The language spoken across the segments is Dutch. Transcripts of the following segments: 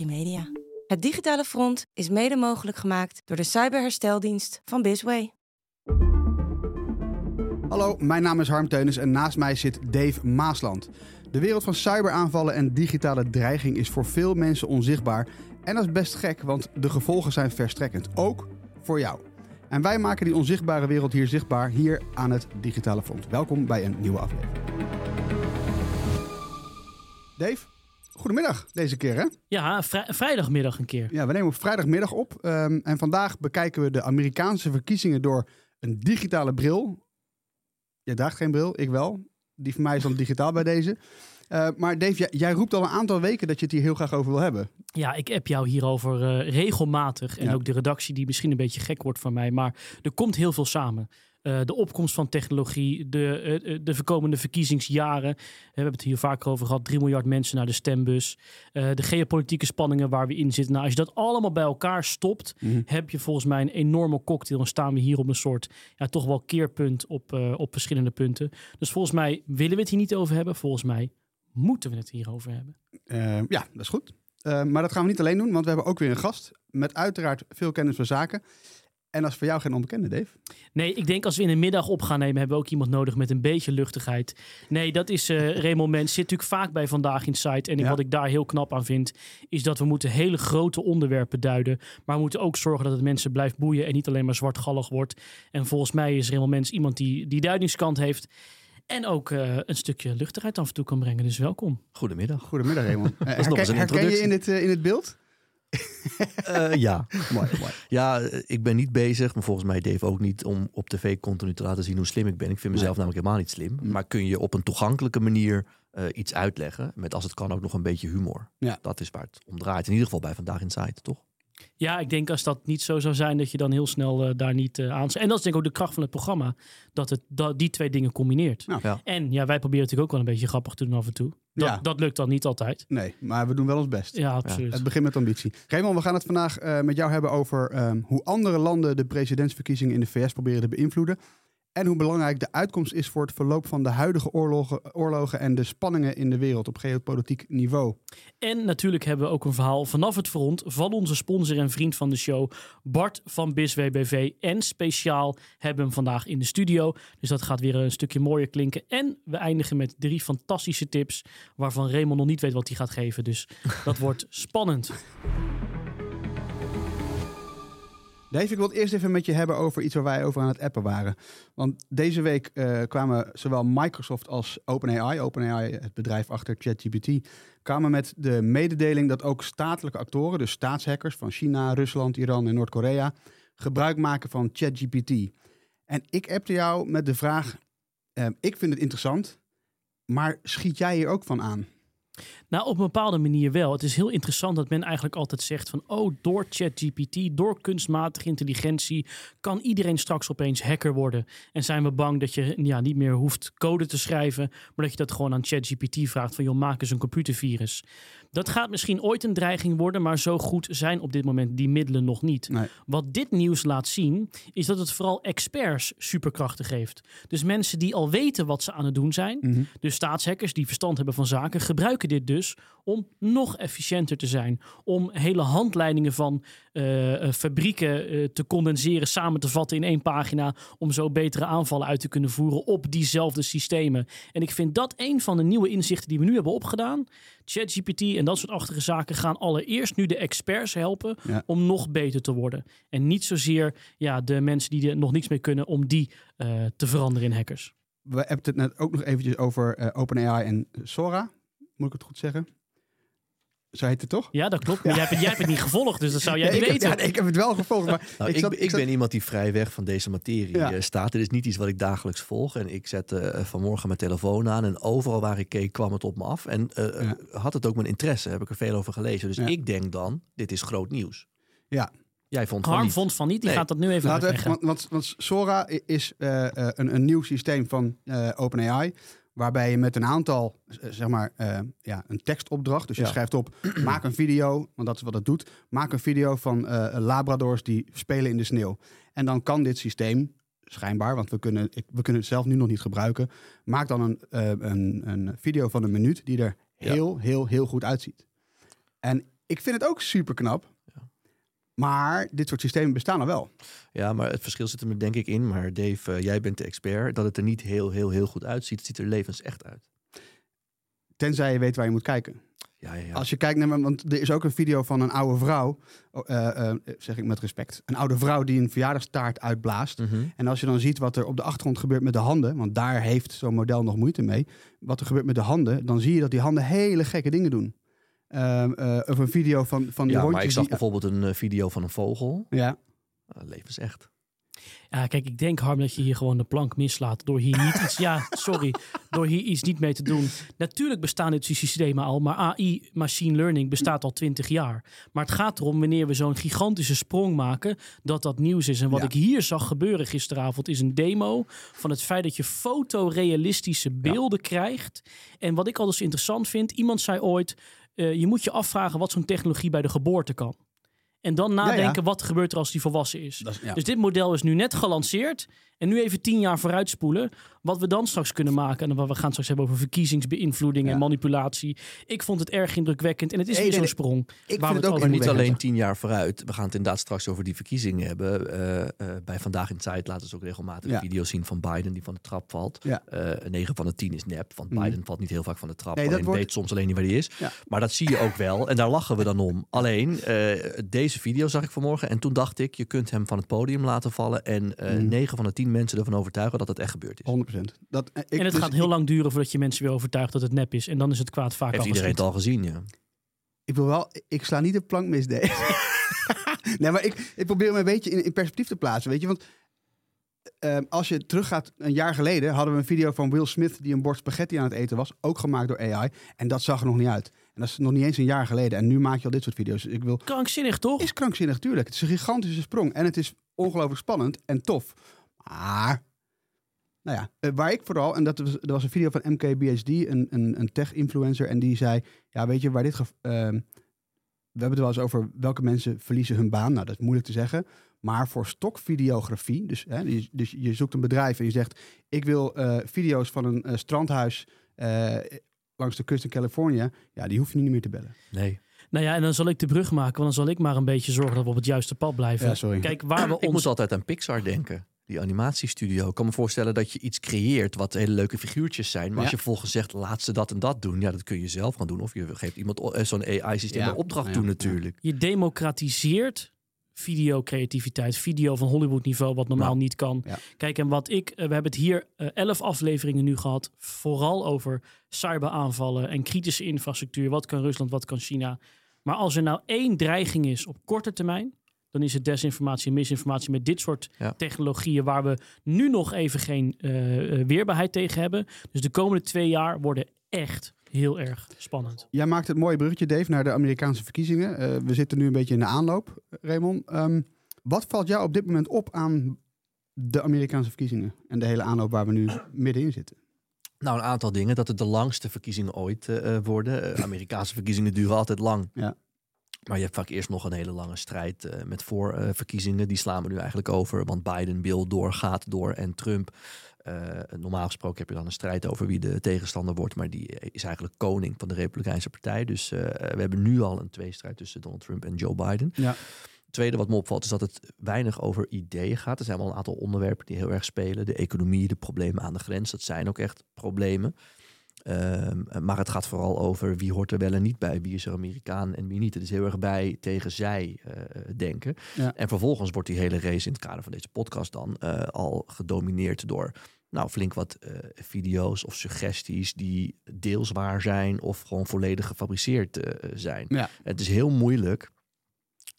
Media. Het digitale front is mede mogelijk gemaakt door de cyberhersteldienst van Bisway. Hallo, mijn naam is Harm Teunis en naast mij zit Dave Maasland. De wereld van cyberaanvallen en digitale dreiging is voor veel mensen onzichtbaar. En dat is best gek, want de gevolgen zijn verstrekkend. Ook voor jou. En wij maken die onzichtbare wereld hier zichtbaar, hier aan het Digitale Front. Welkom bij een nieuwe aflevering. Dave, goedemiddag deze keer hè? Ja, vrij- vrijdagmiddag een keer. Ja, we nemen op vrijdagmiddag op. ehm, en vandaag bekijken we de Amerikaanse verkiezingen door een digitale bril. Jij draagt geen bril, ik wel. Die van mij is dan digitaal bij deze. Eh, maar Dave, jij, jij roept al een aantal weken dat je het hier heel graag over wil hebben. Ja, ik app jou hierover eh, regelmatig. En Ja. ook de redactie die misschien een beetje gek wordt van mij. Maar er komt heel veel samen. Eh, de opkomst van technologie, de, eh, eh, de voorkomende verkiezingsjaren. We hebben het hier vaker over gehad. 3 miljard mensen naar de stembus. De geopolitieke spanningen waar we in zitten. Nou, als je dat allemaal bij elkaar stopt, heb je volgens mij een enorme cocktail. En staan we hier op een soort, ja, toch wel keerpunt op, op verschillende punten. Dus volgens mij willen we het hier niet over hebben. Volgens mij moeten we het hierover hebben. Ja, dat is goed. Maar dat gaan we niet alleen doen, want we hebben ook weer een gast. Met uiteraard veel kennis van zaken. En dat is voor jou geen onbekende, Dave. Nee, ik denk als we in de middag op gaan nemen, hebben we ook iemand nodig met een beetje luchtigheid. Nee, dat is eh Raymond Mens. Zit natuurlijk vaak bij Vandaag in Site. En Ja. wat ik daar heel knap aan vind, is dat we moeten hele grote onderwerpen duiden. Maar we moeten ook zorgen dat het mensen blijft boeien en niet alleen maar zwartgallig wordt. En volgens mij is Raymond Mens iemand die die duidingskant heeft. En ook eh, een stukje luchtigheid af en toe kan brengen. Dus welkom. Goedemiddag. Goedemiddag, Raymond. Eh, is nog eens een herken je in het, in het beeld? Eh, ja. Mooi, mooi. ja, ik ben niet bezig, maar volgens mij Dave ook niet om op tv continu te laten zien hoe slim ik ben. Ik vind mezelf namelijk helemaal niet slim. Mm. Maar kun je op een toegankelijke manier eh, iets uitleggen, met als het kan ook nog een beetje humor. Ja. Dat is waar het om draait. In ieder geval bij Vandaag in Site, toch? Ja, ik denk als dat niet zo zou zijn, dat je dan heel snel eh, daar niet eh aan... En dat is denk ik ook de kracht van het programma, dat het dat die twee dingen combineert. Nou, Ja. En ja, wij proberen natuurlijk ook wel een beetje grappig te doen af en toe. Dat, Ja. dat lukt dan niet altijd. Nee, maar we doen wel ons best. Ja, absoluut. Het begint met ambitie. Raymond, we gaan het vandaag eh, met jou hebben over ehm, hoe andere landen de presidentsverkiezingen in de VS proberen te beïnvloeden. En hoe belangrijk de uitkomst is voor het verloop van de huidige oorlogen, oorlogen en de spanningen in de wereld op geopolitiek niveau. En natuurlijk hebben we ook een verhaal vanaf het front van onze sponsor en vriend van de show, Bart van BISW BV. En speciaal hebben we hem vandaag in de studio. Dus dat gaat weer een stukje mooier klinken. En we eindigen met drie fantastische tips, waarvan Raymond nog niet weet wat hij gaat geven. Dus dat wordt spannend. Dave, ik wil het eerst even met je hebben over iets waar wij over aan het appen waren. Want deze week eh, kwamen zowel Microsoft als OpenAI, OpenAI, het bedrijf achter ChatGPT, kwamen met de mededeling dat ook statelijke actoren, dus staatshackers van China, Rusland, Iran en Noord-Korea, gebruik maken van ChatGPT. En ik appte jou met de vraag, eh, ik vind het interessant, maar schiet jij hier ook van aan? Nou, op een bepaalde manier wel. Het is heel interessant dat men eigenlijk altijd zegt van... oh, door ChatGPT, door kunstmatige intelligentie... kan iedereen straks opeens hacker worden. En zijn we bang dat je ja, niet meer hoeft code te schrijven... maar dat je dat gewoon aan ChatGPT vraagt van... joh, maak eens een computervirus. Dat gaat misschien ooit een dreiging worden... maar zo goed zijn op dit moment die middelen nog niet. Nee. Wat dit nieuws laat zien, is dat het vooral experts superkrachten geeft. Dus mensen die al weten wat ze aan het doen zijn, dus staatshackers die verstand hebben van zaken, gebruiken dit dus om nog efficiënter te zijn. Om hele handleidingen van eh, eh, fabrieken eh, te condenseren, samen te vatten in één pagina, om zo betere aanvallen uit te kunnen voeren op diezelfde systemen. En ik vind dat een van de nieuwe inzichten die we nu hebben opgedaan. ChatGPT en dat soort achtige zaken gaan allereerst nu de experts helpen Ja. om nog beter te worden. En niet zozeer ja, de mensen die er nog niks mee kunnen, om die te veranderen in hackers. We hebben het net ook nog eventjes over OpenAI en Sora. Moet ik het goed zeggen? Zo heet het toch? Ja, dat klopt. Maar jij, hebt, het- jij hebt het niet gevolgd, dus dat zou jij Nee, niet ik, heb, weten. ja, nee, ik heb het wel gevolgd. Maar Nou, ik, zat- ik zat- ben iemand die vrij weg van deze materie Ja. eh, staat. Het is niet iets wat ik dagelijks volg. En ik zette eh, vanmorgen mijn telefoon aan. En overal waar ik keek kwam het op me af. En eh, Ja. had het ook mijn interesse. Heb ik er veel over gelezen. Dus Ja. ik denk dan, dit is groot nieuws. Ja. Jij vond van Harm niet. vond van niet, die Nee. gaat dat nu even Laten we even, uitleggen. want, want, want Sora is eh, eh, een, een nieuw systeem van eh, OpenAI. Waarbij je met een aantal, zeg maar, eh, ja, een tekstopdracht. Dus je Ja. schrijft op, maak een video, want dat is wat het doet. Maak een video van eh, labradors die spelen in de sneeuw. En dan kan dit systeem, schijnbaar, want we kunnen, ik, we kunnen het zelf nu nog niet gebruiken. Maak dan een, eh, een, een video van een minuut die er Ja. heel, heel, heel goed uitziet. En ik vind het ook super knap. Maar dit soort systemen bestaan er wel. Ja, maar het verschil zit er me denk ik in. Maar Dave, eh, jij bent de expert. Dat het er niet heel, heel, heel goed uitziet. Het ziet er levensecht uit. Tenzij je weet waar je moet kijken. Ja, ja, ja. Als je kijkt naar, want er is ook een video van een oude vrouw, eh, zeg ik met respect, een oude vrouw die een verjaardagstaart uitblaast. Mhm. En als je dan ziet wat er op de achtergrond gebeurt met de handen, want daar heeft zo'n model nog moeite mee, wat er gebeurt met de handen, dan zie je dat die handen hele gekke dingen doen. Ehm, eh, of een video van, van die ja, maar ik zag die... bijvoorbeeld een eh, video van een vogel. Ja, Uh, levensecht. Ja, kijk, ik denk Harm dat je hier gewoon de plank mislaat door hier niet iets, ja, sorry, door hier iets niet mee te doen. Natuurlijk bestaan dit systemen al, maar AI, machine learning, bestaat al twintig jaar. Maar het gaat erom wanneer we zo'n gigantische sprong maken, dat dat nieuws is. En wat Ja. ik hier zag gebeuren gisteravond is een demo van het feit dat je fotorealistische beelden krijgt. En wat ik altijd interessant vind, iemand zei ooit, eh, je moet je afvragen wat zo'n technologie bij de geboorte kan. En dan nadenken, wat gebeurt er als die volwassen is. dat is, ja. Dus dit model is nu net gelanceerd. En nu even tien jaar vooruitspoelen. Wat we dan straks kunnen maken. En we gaan het straks hebben over verkiezingsbeïnvloeding en manipulatie. Ik vond het erg indrukwekkend. En het is Nee, weer nee, zo'n nee. sprong. ik waar vind we het het ook Maar niet alleen tien jaar vooruit. We gaan het inderdaad straks over die verkiezingen hebben. Eh, eh, bij Vandaag in Tijd laten ze ook regelmatig Ja. video's zien van Biden die van de trap valt. Ja. Eh 9 van de 10 is nep, want Mhm. Biden valt niet heel vaak van de trap. Nee, alleen wordt- weet soms alleen niet waar hij is. Ja. Maar dat zie je ook wel en daar lachen we dan om. Alleen, eh, deze video zag ik vanmorgen en toen dacht ik, je kunt hem van het podium laten vallen en eh Mhm. 9 van de 10 mensen ervan overtuigen dat het echt gebeurd is. 100%. Dat, eh, ik, en het dus gaat heel ik- lang duren voordat je mensen weer overtuigt dat het nep is. En dan is het kwaad vaak Heeft al iedereen het al gezien, ja. Ik wil wel, ik sla niet de plank mis, nee. nee, maar ik, ik probeer hem een beetje in, in perspectief te plaatsen, weet je. Want ehm, als je teruggaat, een jaar geleden hadden we een video van Will Smith die een bord spaghetti aan het eten was. Ook gemaakt door AI. En dat zag er nog niet uit. En dat is nog niet eens een jaar geleden. En nu maak je al dit soort video's. Dus ik wil... Krankzinnig, toch? Is krankzinnig, tuurlijk. Het is een gigantische sprong. En het is ongelooflijk spannend en tof. Maar... Nou ja, eh, waar ik vooral, en dat was, er was een video van MKBHD, een, een, een tech-influencer, en die zei, ja, weet je, waar dit, ehm, we hebben het wel eens over welke mensen verliezen hun baan. Nou, dat is moeilijk te zeggen. Maar voor stokvideografie, dus, hè, dus, je zoekt een bedrijf en je zegt... ik wil eh, video's van een eh, strandhuis eh, langs de kust in Californië. Ja, die hoef je niet meer te bellen. Nee. Nou ja, en dan zal ik de brug maken. Want dan zal ik maar een beetje zorgen dat we op het juiste pad blijven. Ja, sorry. Kijk, waar we Ik ons... moet altijd aan Pixar denken. Die animatiestudio. Ik kan me voorstellen dat je iets creëert wat hele leuke figuurtjes zijn. Maar Ja. als je vervolgens zegt, laat ze dat en dat doen. Ja, dat kun je zelf gaan doen. Of je geeft iemand eh, zo'n AI-systeem Ja. een opdracht Ja, toe ja. natuurlijk. Je democratiseert videocreativiteit, video van Hollywood niveau, wat normaal niet kan. ja. Kijk, en wat ik, eh, we hebben het hier eh, elf afleveringen nu gehad, vooral over cyberaanvallen en kritische infrastructuur. Wat kan Rusland, wat kan China? Maar als er nou één dreiging is op korte termijn, dan is het desinformatie en misinformatie met dit soort Ja. technologieën waar we nu nog even geen eh, eh, weerbaarheid tegen hebben. Dus de komende twee jaar worden echt heel erg spannend. Jij maakt het mooie bruggetje, Dave, naar de Amerikaanse verkiezingen. Eh, we zitten nu een beetje in de aanloop, Raymond. Ehm, wat valt jou op dit moment op aan de Amerikaanse verkiezingen en de hele aanloop waar we nu middenin zitten? Nou, een aantal dingen. Dat het de langste verkiezingen ooit eh, eh, worden. Amerikaanse verkiezingen duren altijd lang. Ja. Maar je hebt vaak eerst nog een hele lange strijd eh, met voorverkiezingen. Die slaan we nu eigenlijk over. Want Biden wil door, gaat door en Trump. eh, normaal gesproken heb je dan een strijd over wie de tegenstander wordt. Maar die is eigenlijk koning van de Republikeinse Partij. Dus eh, we hebben nu al een tweestrijd tussen Donald Trump en Joe Biden. Ja. Het tweede wat me opvalt is dat het weinig over ideeën gaat. Er zijn wel een aantal onderwerpen die heel erg spelen. De economie, de problemen aan de grens. Dat zijn ook echt problemen. Ehm, maar het gaat vooral over wie hoort er wel en niet bij. Wie is er Amerikaan en wie niet. Het is heel erg bij tegen zij eh, denken. Ja. En vervolgens wordt die hele race in het kader van deze podcast dan eh, al gedomineerd door nou, flink wat eh, video's of suggesties die deels waar zijn of gewoon volledig gefabriceerd zijn. Ja. Het is heel moeilijk.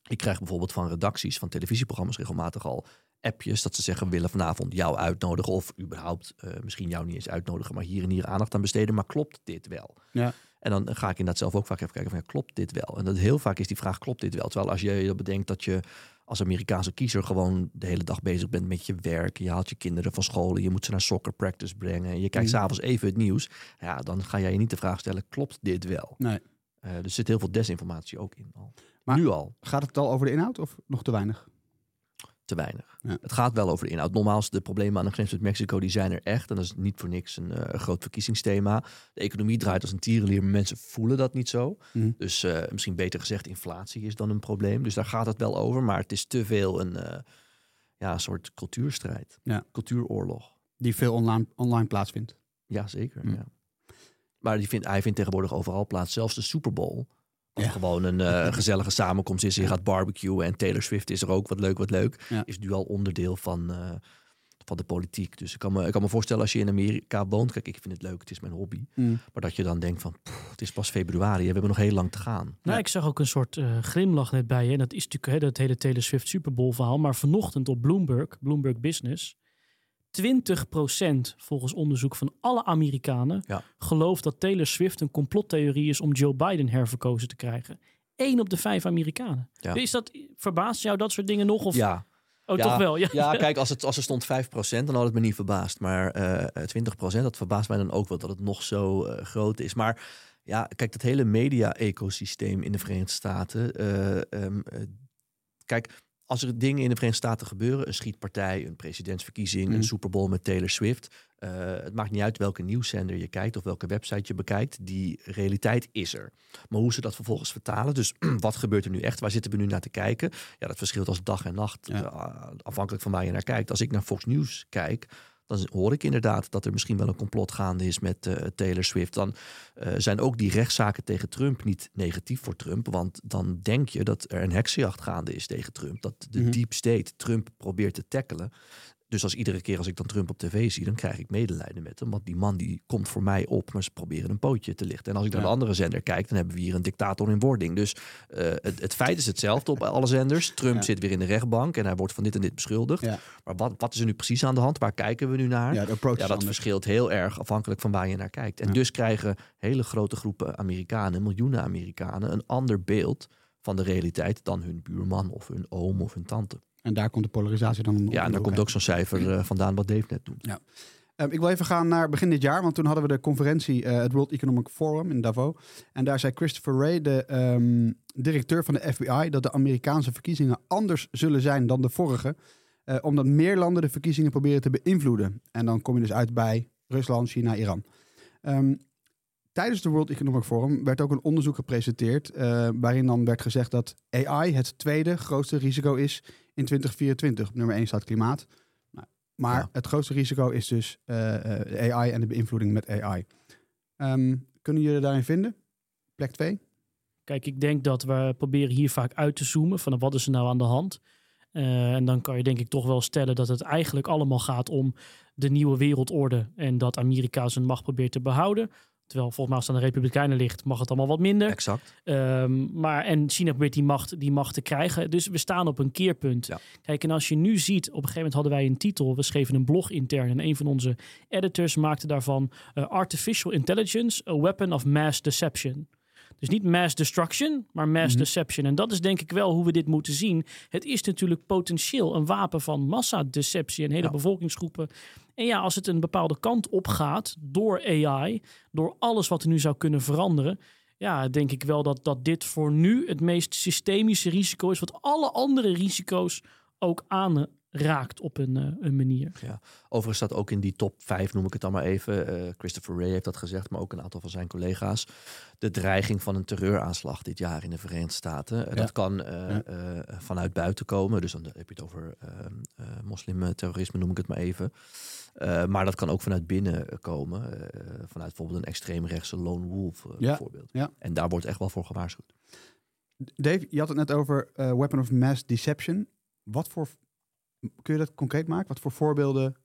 Ik krijg bijvoorbeeld van redacties van televisieprogramma's regelmatig al appjes dat ze zeggen we willen vanavond jou uitnodigen of überhaupt eh, misschien jou niet eens uitnodigen, maar hier en hier aandacht aan besteden. Maar klopt dit wel? Ja. En dan ga ik inderdaad zelf ook vaak even kijken van ja, klopt dit wel? En dat heel vaak is die vraag klopt dit wel? Terwijl als je je bedenkt dat je als Amerikaanse kiezer gewoon de hele dag bezig bent met je werk. Je haalt je kinderen van school, je moet ze naar soccer practice brengen. En je kijkt Mhm. s'avonds even het nieuws. Ja, dan ga jij je niet de vraag stellen, klopt dit wel? Nee. Eh, er zit heel veel desinformatie ook in. Al. Maar- nu al, Gaat het al over de inhoud of nog te weinig? Te weinig. Ja. Het gaat wel over de inhoud. Nogmaals, de problemen aan de grens met Mexico, die zijn er echt. En dat is niet voor niks een eh, groot verkiezingsthema. De economie draait als een tierenlier, maar mensen voelen dat niet zo. Mhm. Dus eh, misschien beter gezegd, inflatie is dan een probleem. Dus daar gaat het wel over. Maar het is te veel een, eh, ja, soort cultuurstrijd. Ja. Cultuuroorlog. Die veel online, online plaatsvindt. Ja, zeker. Hm. Ja. Maar die vindt, hij vindt tegenwoordig overal plaats. Zelfs de Super Bowl. Ja. gewoon een eh, gezellige samenkomst is. Je gaat barbecuen en Taylor Swift is er ook. Wat leuk, wat leuk. Ja. Is nu al onderdeel van, eh, van de politiek. Dus ik kan, me, ik kan me voorstellen als je in Amerika woont. Kijk, ik vind het leuk. Het is mijn hobby. Maar dat je dan denkt van, "Pff, het is pas februari. We hebben nog heel lang te gaan. Nou, Ja. ik zag ook een soort eh, glimlach net bij je. En dat is natuurlijk hè, dat hele Taylor Swift Super Bowl verhaal. Maar vanochtend op Bloomberg, Bloomberg Business... 20% volgens onderzoek van alle Amerikanen Ja. gelooft dat Taylor Swift een complottheorie is om Joe Biden herverkozen te krijgen. Eén op de vijf Amerikanen. Ja. Is dat, verbaast jou dat soort dingen nog? Of, Ja, oh, Ja, toch wel? Ja. Ja, kijk, als, het, als er stond 5%, dan had het me niet verbaasd. Maar eh 20%, dat verbaast mij dan ook wel dat het nog zo eh, groot is. Maar ja, kijk, dat hele media-ecosysteem in de Verenigde Staten. eh, ehm, eh, kijk, als er dingen in de Verenigde Staten gebeuren, een schietpartij, een presidentsverkiezing, Mhm. een Super Bowl met Taylor Swift. eh, het maakt niet uit welke nieuwszender je kijkt of welke website je bekijkt. Die realiteit is er. Maar hoe ze dat vervolgens vertalen, dus wat gebeurt er nu echt? Waar zitten we nu naar te kijken? Ja, dat verschilt als dag en nacht, Ja. eh, afhankelijk van waar je naar kijkt. Als ik naar Fox News kijk, dan hoor ik inderdaad dat er misschien wel een complot gaande is met eh, Taylor Swift. Dan eh, zijn ook die rechtszaken tegen Trump niet negatief voor Trump. Want dan denk je dat er een heksenjacht gaande is tegen Trump. Dat de Mhm. deep state Trump probeert te tackelen. Dus als iedere keer als ik dan Trump op tv zie, dan krijg ik medelijden met hem. Want die man die komt voor mij op, maar ze proberen een pootje te lichten. En als ik naar Ja. de andere zender kijk, dan hebben we hier een dictator in wording. Dus eh, het, het feit is hetzelfde op alle zenders. Trump Ja. zit weer in de rechtbank en hij wordt van dit en dit beschuldigd. Ja. Maar wat, wat is er nu precies aan de hand? Waar kijken we nu naar? Ja, de dat anders. verschilt heel erg afhankelijk van waar je naar kijkt. En dus krijgen hele grote groepen Amerikanen, miljoenen Amerikanen, een ander beeld van de realiteit dan hun buurman of hun oom of hun tante. En daar komt de polarisatie dan om Ja, en daar komt ook zo'n cijfer eh, vandaan wat Dave net noemde. Ehm, ik wil even gaan naar begin dit jaar, want toen hadden we de conferentie, eh, het World Economic Forum in Davos. En daar zei Christopher Wray, de ehm, directeur van de FBI, dat de Amerikaanse verkiezingen anders zullen zijn dan de vorige. eh, omdat meer landen de verkiezingen proberen te beïnvloeden. En dan kom je dus uit bij Rusland, China, Iran. Ehm, tijdens de World Economic Forum werd ook een onderzoek gepresenteerd. waarin dan werd gezegd dat AI het tweede grootste risico is in 2024. Op nummer 1 staat klimaat. Nou, maar Ja. het grootste risico is dus eh, eh, AI en de beïnvloeding met AI. Ehm, kunnen jullie daarin vinden? Plek 2? Kijk, ik denk dat we proberen hier vaak uit te zoomen van wat is er nou aan de hand. Eh, en dan kan je denk ik toch wel stellen dat het eigenlijk allemaal gaat om de nieuwe wereldorde. En dat Amerika zijn macht probeert te behouden. Terwijl volgens mij als het aan de Republikeinen ligt, mag het allemaal wat minder. Exact. Ehm, maar, en China probeert die macht, die macht te krijgen. Dus we staan op een keerpunt. Ja. Kijk, en als je nu ziet, op een gegeven moment hadden wij een titel. We schreven een blog intern en een van onze editors maakte daarvan eh, Artificial Intelligence, a weapon of mass deception. Dus niet mass destruction, maar mass Mhm. deception. En dat is denk ik wel hoe we dit moeten zien. Het is natuurlijk potentieel een wapen van massadeceptie en hele Ja. bevolkingsgroepen. En ja, als het een bepaalde kant op gaat door AI, door alles wat er nu zou kunnen veranderen, ja, denk ik wel dat, dat dit voor nu het meest systemische risico is, wat alle andere risico's ook aanraakt op een, eh, een manier. Overigens staat ook in die top 5, noem ik het dan maar even. eh, Christopher Wray heeft dat gezegd, maar ook een aantal van zijn collega's. De dreiging van een terreuraanslag dit jaar in de Verenigde Staten. Eh, Dat kan eh, Ja. eh, vanuit buiten komen. Dus dan heb je het over eh, eh, moslimterrorisme, noem ik het maar even. Eh, maar dat kan ook vanuit binnen komen. eh, vanuit bijvoorbeeld een extreemrechtse lone wolf Ja, bijvoorbeeld. ja. En daar wordt echt wel voor gewaarschuwd. Dave, je had het net over eh, weapon of mass deception. Wat voor, kun je dat concreet maken? Wat voor voorbeelden?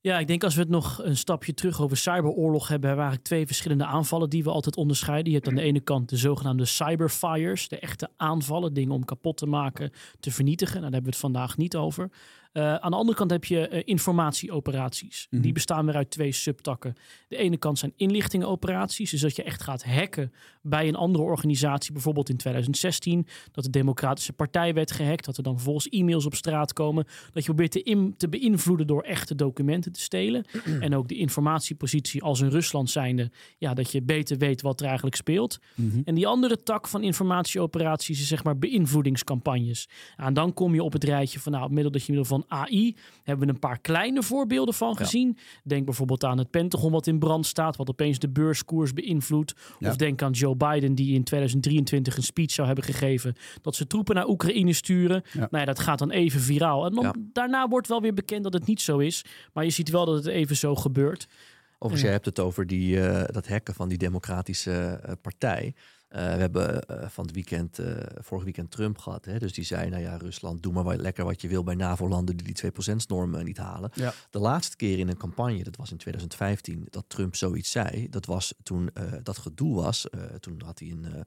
Ja, ik denk als we het nog een stapje terug over cyberoorlog hebben, hebben we twee verschillende aanvallen die we altijd onderscheiden. Je hebt aan de ene kant de zogenaamde cyberfires, de echte aanvallen, dingen om kapot te maken, te vernietigen. Nou, daar hebben we het vandaag niet over. Uh, aan de andere kant heb je uh, informatieoperaties. Mhm. Die bestaan weer uit twee subtakken. De ene kant zijn inlichtingenoperaties. Dus dat je echt gaat hacken bij een andere organisatie. Bijvoorbeeld in 2016 dat de Democratische Partij werd gehackt. Dat er dan vervolgens e-mails op straat komen. Dat je probeert te, in, te beïnvloeden door echte documenten te stelen. en ook de informatiepositie als een Rusland zijnde. Ja, dat je beter weet wat er eigenlijk speelt. Mhm. En die andere tak van informatieoperaties is zeg maar beïnvloedingscampagnes. En dan kom je op het rijtje van nou, middel dat je middel van AI hebben we een paar kleine voorbeelden van gezien. Denk bijvoorbeeld aan het Pentagon wat in brand staat, wat opeens de beurskoers beïnvloedt. Ja. Of denk aan Joe Biden die in 2023 een speech zou hebben gegeven dat ze troepen naar Oekraïne sturen. Ja. Nou ja, dat gaat dan even viraal. En dan, daarna wordt wel weer bekend dat het niet zo is. Maar je ziet wel dat het even zo gebeurt. Overigens, jij hebt het over die, eh, dat hacken van die democratische eh, partij. Eh, we hebben eh, van het weekend, eh, vorig weekend Trump gehad. Hè? Dus die zei, nou ja, Rusland, doe maar wat, lekker wat je wil bij NAVO-landen die die 2%-norm eh, niet halen. Ja. De laatste keer in een campagne, dat was in 2015, dat Trump zoiets zei. Dat was toen dat gedoe was. toen had hij in eh,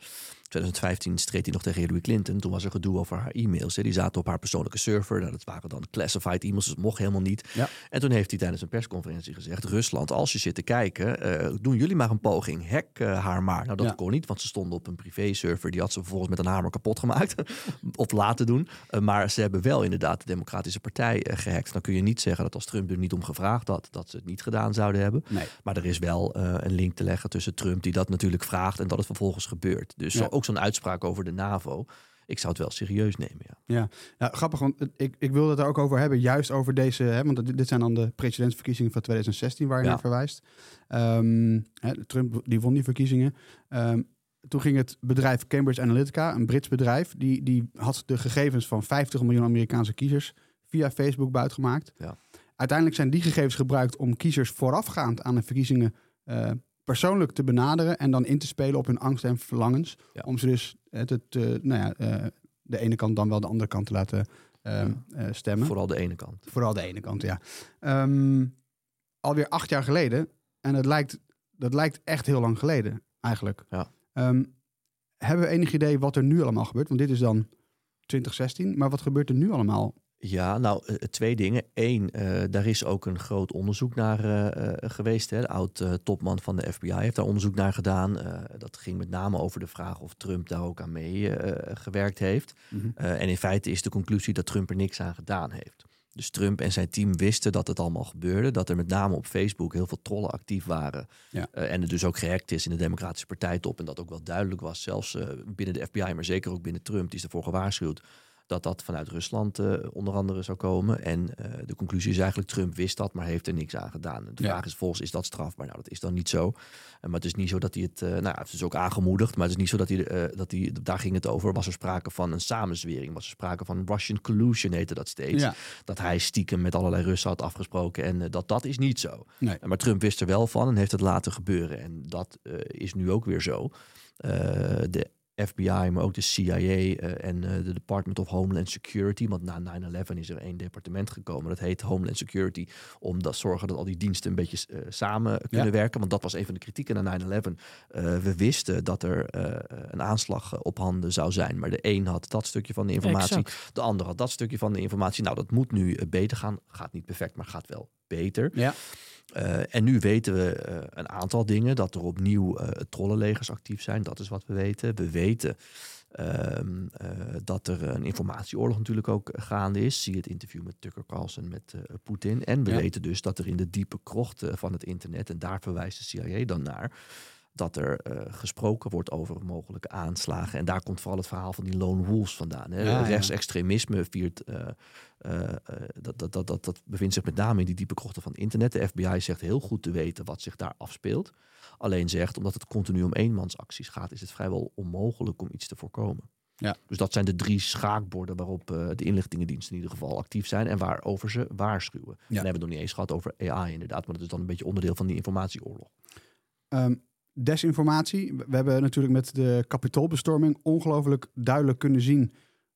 2015 streed hij nog tegen Hillary Clinton. Toen was er gedoe over haar e-mails. Hè? Die zaten op haar persoonlijke server. Nou, dat waren dan classified e-mails, dus dat mocht helemaal niet. Ja. En toen heeft hij tijdens een persconferentie gezegd: Rusland, als je zit te kijken, doen jullie maar een poging. Hack haar maar. Nou, dat Ja. kon niet, want ze stonden op een privé-server. Die had ze vervolgens met een hamer kapot gemaakt. of laten doen. Eh, maar ze hebben wel inderdaad de Democratische Partij eh, gehackt. Dan kun je niet zeggen dat als Trump er niet om gevraagd had, dat ze het niet gedaan zouden hebben. Nee. Maar er is wel eh, een link te leggen tussen Trump, die dat natuurlijk vraagt, en dat het vervolgens gebeurt. Dus Ja. zo- ook zo'n uitspraak over de NAVO. Ik zou het wel serieus nemen. Ja. Ja, grappig, want ik, ik wilde het er ook over hebben, juist over deze, hè, want dit, zijn dan de presidentsverkiezingen van 2016 waar je Ja. naar verwijst. Ehm, hè, Trump die won die verkiezingen. Ehm, toen ging het bedrijf Cambridge Analytica, een Brits bedrijf, die, die had de gegevens van 50 miljoen Amerikaanse kiezers via Facebook buitgemaakt. Ja. Uiteindelijk zijn die gegevens gebruikt om kiezers voorafgaand aan de verkiezingen eh, persoonlijk te benaderen en dan in te spelen op hun angst en verlangens. Ja. Om ze dus eh, te, te- nou ja, eh, de ene kant dan wel de andere kant te laten eh, stemmen. Vooral de ene kant. Vooral de ene kant, ja. Ehm, alweer acht jaar geleden. En dat lijkt, dat lijkt echt heel lang geleden, eigenlijk. Ja. Ehm, hebben we enig idee wat er nu allemaal gebeurt? Want dit is dan 2016. Maar wat gebeurt er nu allemaal? Ja, nou, eh, twee dingen. Eén, eh, daar is ook een groot onderzoek naar eh, eh, geweest. Hè. De oud-topman van de FBI heeft daar onderzoek naar gedaan. Eh, dat ging met name over de vraag of Trump daar ook aan mee eh, gewerkt heeft. Eh, en in feite is de conclusie dat Trump er niks aan gedaan heeft. Dus Trump en zijn team wisten dat het allemaal gebeurde. Dat er met name op Facebook heel veel trollen actief waren. Ja. Eh, en er dus ook gehackt is in de Democratische Partijtop. En dat ook wel duidelijk was, zelfs eh, binnen de FBI, maar zeker ook binnen Trump. Die is ervoor gewaarschuwd dat dat vanuit Rusland eh, onder andere zou komen. En eh, de conclusie is eigenlijk, Trump wist dat, maar heeft er niks aan gedaan. De Ja. vraag is volgens, is dat strafbaar? Nou, dat is dan niet zo. Eh, maar het is niet zo dat hij het, nou, het is ook aangemoedigd, maar het is niet zo dat hij, dat hij, daar ging het over, was er sprake van een samenzwering, was er sprake van Russian collusion, heette dat steeds. Ja. Dat hij stiekem met allerlei Russen had afgesproken en dat dat is niet zo. Nee. Maar Trump wist er wel van en heeft het laten gebeuren. En dat is nu ook weer zo. De FBI, maar ook de CIA eh, en eh, de Department of Homeland Security. Want na 9-11 is er één departement gekomen. Dat heet Homeland Security. Om te zorgen dat al die diensten een beetje eh, samen kunnen Ja. werken. Want dat was een van de kritieken na 9-11. Eh, we wisten dat er een aanslag op handen zou zijn. Maar de een had dat stukje van de informatie. Exact. De ander had dat stukje van de informatie. Nou, dat moet nu beter gaan. Gaat niet perfect, maar gaat wel beter. Ja. Eh, en nu weten we eh, een aantal dingen. Dat er opnieuw eh trollenlegers actief zijn. Dat is wat we weten. We weten ehm, eh, dat er een informatieoorlog natuurlijk ook gaande is. Zie het interview met Tucker Carlson met Poetin. En we Ja. weten dus dat er in de diepe krochten van het internet... en daar verwijst de CIA dan naar... dat er eh, gesproken wordt over mogelijke aanslagen. En daar komt vooral het verhaal van die lone wolves vandaan. Hè? Ja, ja. Rechtsextremisme viert... eh, eh, eh, dat, dat, dat, dat, dat bevindt zich met name in die diepe krochten van internet. De FBI zegt heel goed te weten wat zich daar afspeelt. Alleen zegt, omdat het continu om eenmansacties gaat, is het vrijwel onmogelijk om iets te voorkomen. Ja. Dus dat zijn de drie schaakborden waarop eh, de inlichtingendiensten in ieder geval actief zijn en waarover ze waarschuwen. En dan hebben we het nog niet eens gehad over AI inderdaad, maar dat is dan een beetje onderdeel van die informatieoorlog. Ehm, desinformatie. We hebben natuurlijk met de kapitoolbestorming ongelooflijk duidelijk kunnen zien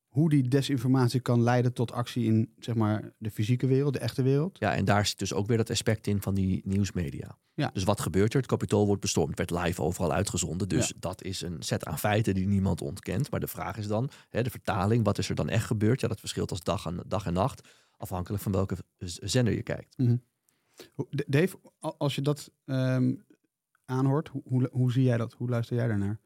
hoe die desinformatie kan leiden tot actie in zeg maar, de fysieke wereld, de echte wereld. Ja, en daar zit dus ook weer dat aspect in van die nieuwsmedia. Ja. Dus wat gebeurt er? Het kapitool wordt bestormd, werd live overal uitgezonden. Dus dat is een set aan feiten die niemand ontkent. Maar de vraag is dan, hè, de vertaling, wat is er dan echt gebeurd? Ja, dat verschilt als dag en, dag en nacht, afhankelijk van welke zender je kijkt. D- Dave, als je dat ehm, aanhoort, hoe, hoe, hoe zie jij dat? Hoe luister jij daarnaar?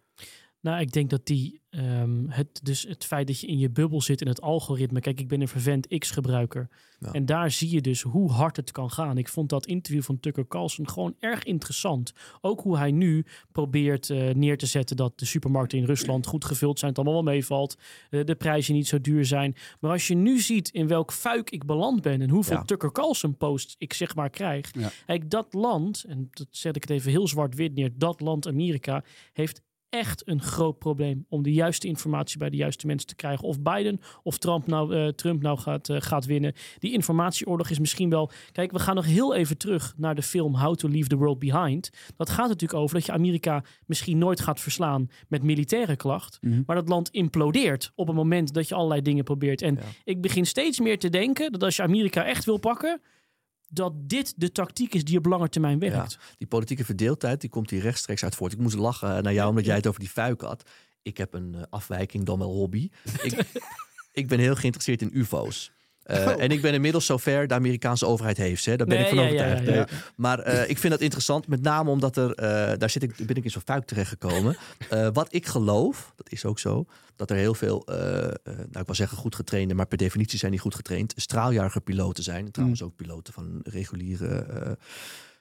Nou, ik denk dat die, ehm, het, dus het feit dat je in je bubbel zit in het algoritme. Kijk, ik ben een vervent X-gebruiker. Ja. En daar zie je dus hoe hard het kan gaan. Ik vond dat interview van Tucker Carlson gewoon erg interessant. Ook hoe hij nu probeert eh, neer te zetten dat de supermarkten in Rusland goed gevuld zijn. Het allemaal wel meevalt. eh, de prijzen niet zo duur zijn. Maar als je nu ziet in welk fuik ik beland ben. En hoeveel Ja. Tucker Carlson posts ik zeg maar krijg. Ja. Kijk, dat land, en dat zet ik het even heel zwart-wit neer. Dat land Amerika heeft echt een groot probleem om de juiste informatie bij de juiste mensen te krijgen. Of Biden of Trump nou, eh, Trump nou gaat, eh, gaat winnen. Die informatieoorlog is misschien wel. Kijk, we gaan nog heel even terug naar de film How to Leave the World Behind. Dat gaat natuurlijk over dat je Amerika misschien nooit gaat verslaan met militaire klacht. Mhm. Maar dat land implodeert op het moment dat je allerlei dingen probeert. En Ja. ik begin steeds meer te denken dat als je Amerika echt wil pakken. Dat dit de tactiek is die op lange termijn werkt. Die politieke verdeeldheid, die komt hier rechtstreeks uit voort. Ik moest lachen naar jou, omdat jij het over die fuik had. Ik heb een eh, afwijking, dan wel hobby. ik, ik ben heel geïnteresseerd in ufo's. Eh, Oh. En ik ben inmiddels zover de Amerikaanse overheid heeft hè. Daar ben Nee, ik van ja, overtuigd. ja. Maar eh, ik vind dat interessant, met name omdat er, eh, daar zit ik, ben ik in zo'n fuik terechtgekomen. Wat ik geloof, dat is ook zo, dat er heel veel, nou ik wil zeggen goed getrainde, maar per definitie zijn die goed getraind, straaljagerpiloten zijn. En trouwens ook piloten van reguliere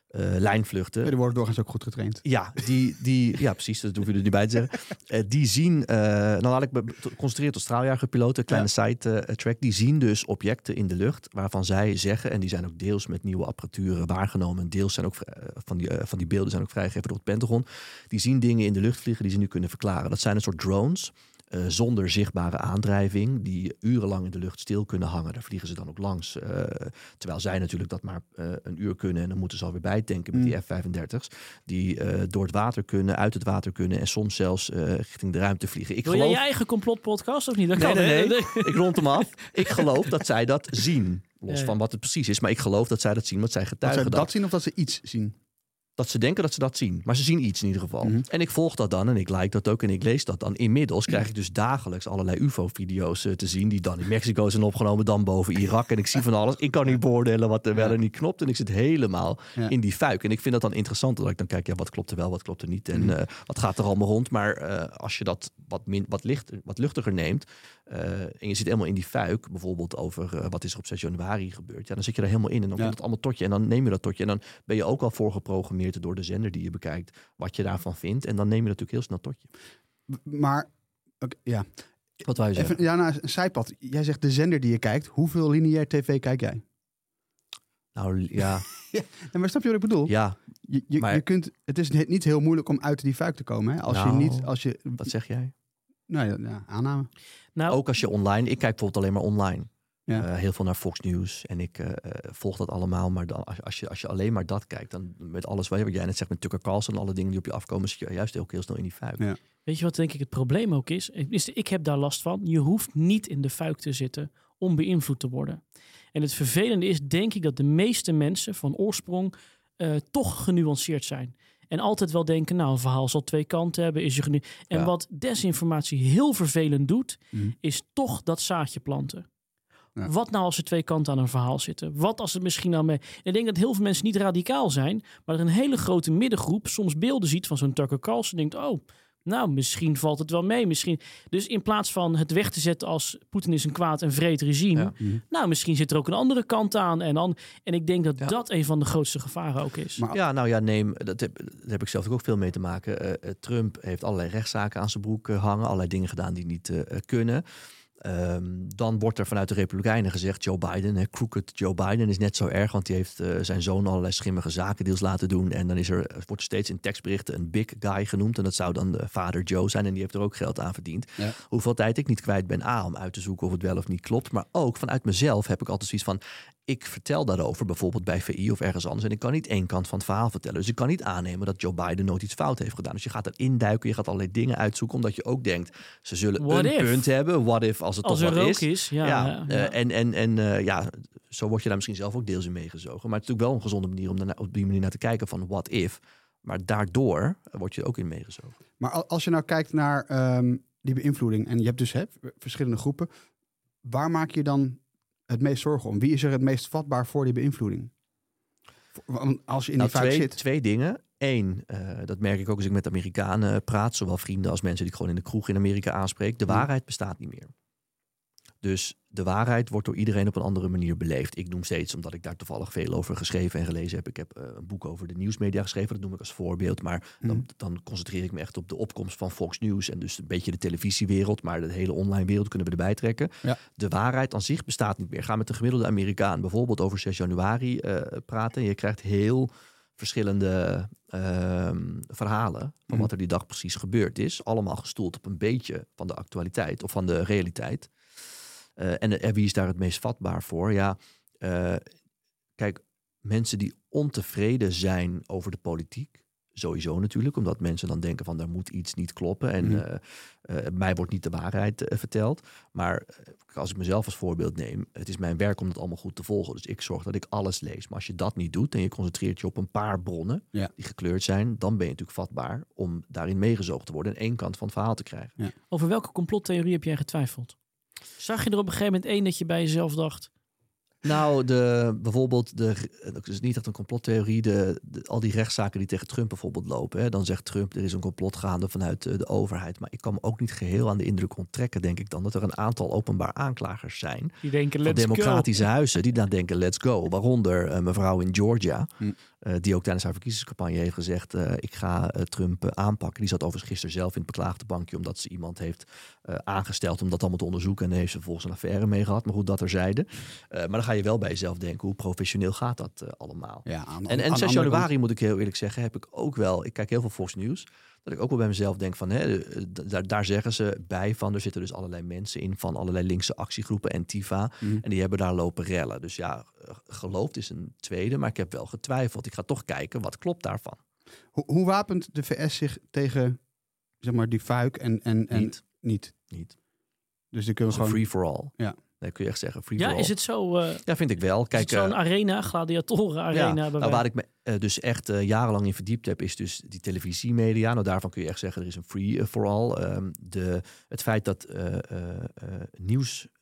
eh, lijnvluchten. Ja, die worden doorgaans ook goed getraind. Ja, die, die, ja, precies. Dat hoef je er niet bij te zeggen. Eh, die zien, eh nou laat ik me concentreren tot straaljagerpiloten, kleine side eh, track. Die zien dus objecten in de lucht waarvan zij zeggen, en die zijn ook deels met nieuwe apparatuur waargenomen, en deels zijn ook van, die, van die beelden zijn ook vrijgegeven door het Pentagon. Die zien dingen in de lucht vliegen die ze nu kunnen verklaren. Dat zijn een soort drones. Eh, zonder zichtbare aandrijving, die urenlang in de lucht stil kunnen hangen. Daar vliegen ze dan ook langs. eh, terwijl zij natuurlijk dat maar eh, een uur kunnen en dan moeten ze alweer bijtanken met Mm. die F-35's. Die eh, door het water kunnen, uit het water kunnen en soms zelfs eh, richting de ruimte vliegen. Ik Wil jij geloof. je eigen complotpodcast of niet? Dat Nee, kan, nee, nee. Ik rond hem af. Ik geloof dat zij dat zien. Los Ja, ja. van wat het precies is. Maar ik geloof dat zij dat zien, want zij Dat getuigen zij dat. dat zien of dat ze iets zien? Dat ze denken dat ze dat zien. Maar ze zien iets in ieder geval. Mhm. En ik volg dat dan en ik like dat ook en ik lees dat dan. Inmiddels krijg ik dus dagelijks allerlei UFO-video's eh, te zien. Die dan in Mexico zijn opgenomen, dan boven Irak. En ik zie van alles. Ik kan niet beoordelen wat er wel en niet klopt. En ik zit helemaal Ja. in die fuik. En ik vind dat dan interessant. Dat ik dan kijk, ja, wat klopt er wel, wat klopt er niet. En Mhm. eh, wat gaat er allemaal rond. Maar eh, als je dat wat, min, wat, licht, wat luchtiger neemt. Eh, en je zit helemaal in die fuik. Bijvoorbeeld over eh, wat is er op 6 januari gebeurd. Ja, dan zit je er helemaal in. En dan Ja. komt het allemaal tot je. En dan neem je dat tot je. En dan ben je ook al voorgeprogrammeerd door de zender die je bekijkt. Wat je daarvan vindt. En dan neem je dat natuurlijk heel snel tot je. Maar, ja. Wat wij zeggen. Even, ja, nou, een zijpad. Jij zegt de zender die je kijkt. Hoeveel lineair tv kijk jij? Nou ja, En maar snap je wat ik bedoel? ja, Je, je, maar- je kunt, het is niet heel moeilijk om uit die fuik te komen. Hè? Als Nou, je niet, als je, wat zeg jij? Nou ja, ja, aanname. Nou, Ook als je online, ik kijk bijvoorbeeld alleen maar online. Ja. Eh, heel veel naar Fox News en ik eh, eh, volg dat allemaal. Maar dan, als, als, je, als je alleen maar dat kijkt, dan met alles wat jij net zegt met Tucker Carlson en alle dingen die op je afkomen, zit je juist ook heel snel in die fuik. Ja. Weet je wat denk ik het probleem ook is? Ik heb daar last van. Je hoeft niet in de fuik te zitten om beïnvloed te worden. En het vervelende is, denk ik, dat de meeste mensen van oorsprong eh, toch genuanceerd zijn. En altijd wel denken, nou, een verhaal zal twee kanten hebben. Is er en Ja. wat desinformatie heel vervelend doet, Mhm. is toch dat zaadje planten. Ja. Wat nou als er twee kanten aan een verhaal zitten? Wat als het misschien nou mee... Ik denk dat heel veel mensen niet radicaal zijn, maar er een hele grote middengroep soms beelden ziet van zo'n Tucker Carlson en denkt, oh, nou, misschien valt het wel mee. Misschien... Dus in plaats van het weg te zetten als Poetin is een kwaad en vreed regime, Ja. Mhm. nou, misschien zit er ook een andere kant aan. En, dan, en ik denk dat Ja. dat een van de grootste gevaren ook is. Maar- Ja, nou ja, neem, dat heb, daar heb ik zelf ook veel mee te maken. Eh, eh, Trump heeft allerlei rechtszaken aan zijn broek eh, hangen, allerlei dingen gedaan die niet kunnen. Ehm, dan wordt er vanuit de Republikeinen gezegd: Joe Biden, hè, crooked Joe Biden, is net zo erg, want die heeft eh, zijn zoon allerlei schimmige zakendeals laten doen. En dan is er, wordt er steeds in tekstberichten een big guy genoemd. En dat zou dan de vader Joe zijn, en die heeft er ook geld aan verdiend. Ja. Hoeveel tijd ik niet kwijt ben, A, om uit te zoeken of het wel of niet klopt. Maar ook vanuit mezelf heb ik altijd zoiets van: ik vertel daarover, bijvoorbeeld bij VI of ergens anders. En ik kan niet één kant van het verhaal vertellen. Dus ik kan niet aannemen dat Joe Biden nooit iets fout heeft gedaan. Dus je gaat erin duiken, je gaat allerlei dingen uitzoeken. Omdat je ook denkt, ze zullen What een if? punt hebben. What if, als het Als toch er wat is. is, ja. ja, eh, ja. en en, en eh, ja, zo word je daar misschien zelf ook deels in meegezogen. Maar het is natuurlijk wel een gezonde manier om daarna, op die manier naar te kijken van what if. Maar daardoor word je er ook in meegezogen. Maar al- als je nou kijkt naar ehm, die beïnvloeding en je hebt dus hè, verschillende groepen, waar maak je dan het meest zorgen om? Wie is er het meest vatbaar voor die beïnvloeding? Want Als je in Nou, die fuik twee, zit. twee dingen. Eén, eh, dat merk ik ook als ik met Amerikanen praat, zowel vrienden als mensen die ik gewoon in de kroeg in Amerika aanspreek. De Mhm. waarheid bestaat niet meer. Dus de waarheid wordt door iedereen op een andere manier beleefd. Ik noem steeds, omdat ik daar toevallig veel over geschreven en gelezen heb. Ik heb eh, een boek over de nieuwsmedia geschreven, dat noem ik als voorbeeld. Maar Mhm. dan, dan concentreer ik me echt op de opkomst van Fox News en dus een beetje de televisiewereld. Maar de hele online wereld kunnen we erbij trekken. Ja. De waarheid aan zich bestaat niet meer. Ga met de gemiddelde Amerikaan bijvoorbeeld over 6 januari eh, praten. Je krijgt heel verschillende ehm, verhalen van Mhm. wat er die dag precies gebeurd is. Allemaal gestoeld op een beetje van de actualiteit of van de realiteit. Eh, en, en wie is daar het meest vatbaar voor? Ja, eh, kijk, mensen die ontevreden zijn over de politiek. Sowieso natuurlijk, omdat mensen dan denken van er moet iets niet kloppen en Mhm. eh, eh, mij wordt niet de waarheid eh, verteld. Maar eh, als ik mezelf als voorbeeld neem, het is mijn werk om dat allemaal goed te volgen. Dus ik zorg dat ik alles lees. Maar als je dat niet doet en je concentreert je op een paar bronnen Ja. die gekleurd zijn, dan ben je natuurlijk vatbaar om daarin meegezogen te worden en één kant van het verhaal te krijgen. Over welke complottheorie heb jij getwijfeld? Zag je er op een gegeven moment één dat je bij jezelf dacht... Nou, de, bijvoorbeeld, de, het is niet echt een complottheorie, de, de- al die rechtszaken die tegen Trump bijvoorbeeld lopen. Hè, dan zegt Trump, er is een complot gaande vanuit eh, de overheid. Maar ik kan me ook niet geheel aan de indruk onttrekken, denk ik dan, dat er een aantal openbaar aanklagers zijn Die denken, van let's democratische huizen die dan denken, let's go. Waaronder eh, mevrouw in Georgia, Hm. Eh, die ook tijdens haar verkiezingscampagne heeft gezegd, eh, ik ga eh, Trump aanpakken. Die zat overigens gisteren zelf in het beklaagde bankje, omdat ze iemand heeft aangesteld om dat allemaal te onderzoeken. En daar heeft ze vervolgens een affaire mee gehad. Maar goed, dat er zeiden. maar dan ga je wel bij jezelf denken, hoe professioneel gaat dat allemaal? Ja, aan, En, en aan 6 de andere januari, moet ik heel eerlijk zeggen, heb ik ook wel. Ik kijk heel veel Fox News. Dat ik ook wel bij mezelf denk van, hè, eh, daar, daar zeggen ze bij van, er zitten dus allerlei mensen in van allerlei linkse actiegroepen en TIFA. Mhm. En die hebben daar lopen rellen. Dus ja, eh, geloofd is een tweede, maar ik heb wel getwijfeld. Ik ga toch kijken, wat klopt daarvan? Hoe, hoe wapent de VS zich tegen zeg maar, die fuik en, en, en Niet. niet? Niet. Dus die kunnen is we een gewoon. free-for-all. Ja. Nee, kun je echt zeggen, Ja, free-for-all. is het zo? eh Ja, vind ik wel. is Kijk, het zo'n eh, arena, gladiatoren arena? Ja, nou, waar ik me eh, dus echt jarenlang in verdiept heb, is dus die televisiemedia. Nou, daarvan kun je echt zeggen, er is een free for all. Ehm, de, het feit dat eh, eh, eh,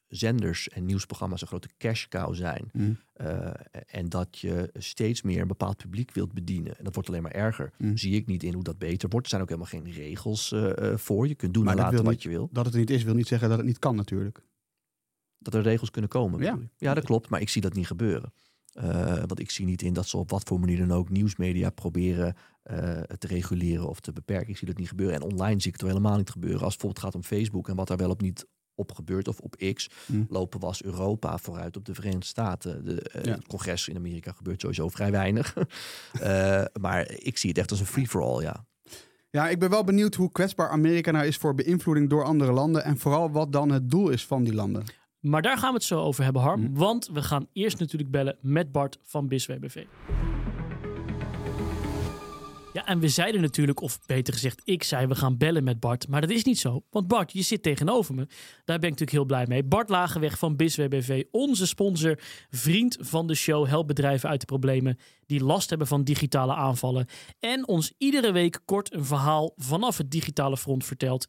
nieuwszenders en nieuwsprogramma's een grote cash cow zijn. Mhm. eh, en dat je steeds meer een bepaald publiek wilt bedienen. En dat wordt alleen maar erger. Mhm. Zie ik niet in hoe dat beter wordt. Er zijn ook helemaal geen regels eh, eh, voor. Je kunt doen Maar en laten wat niet- je wil. Dat het niet is, wil niet zeggen dat het niet kan natuurlijk. Dat er regels kunnen komen. Ja. ja, dat klopt. Maar ik zie dat niet gebeuren. Eh, want ik zie niet in dat ze op wat voor manier dan ook nieuwsmedia proberen eh, te reguleren of te beperken. Ik zie dat niet gebeuren. En online zie ik het helemaal niet gebeuren. Als het bijvoorbeeld gaat om Facebook en wat daar wel op niet op gebeurt of op X, Hm. lopen was Europa vooruit op de Verenigde Staten. De, eh, Ja. Het congres in Amerika gebeurt sowieso vrij weinig. Maar ik zie het echt als een free-for-all, ja. Ja, ik ben wel benieuwd hoe kwetsbaar Amerika nou is voor beïnvloeding door andere landen. En vooral wat dan het doel is van die landen. Maar daar gaan we het zo over hebben, Harm. Mhm. Want we gaan eerst natuurlijk bellen met Bart van BISWBV. Ja, en we zeiden natuurlijk, of beter gezegd, ik zei we gaan bellen met Bart. Maar dat is niet zo, want Bart, je zit tegenover me. Daar ben ik natuurlijk heel blij mee. Bart Lagenweg van BISWBV, onze sponsor, vriend van de show, helpt bedrijven uit de problemen die last hebben van digitale aanvallen. En ons iedere week kort een verhaal vanaf het digitale front vertelt.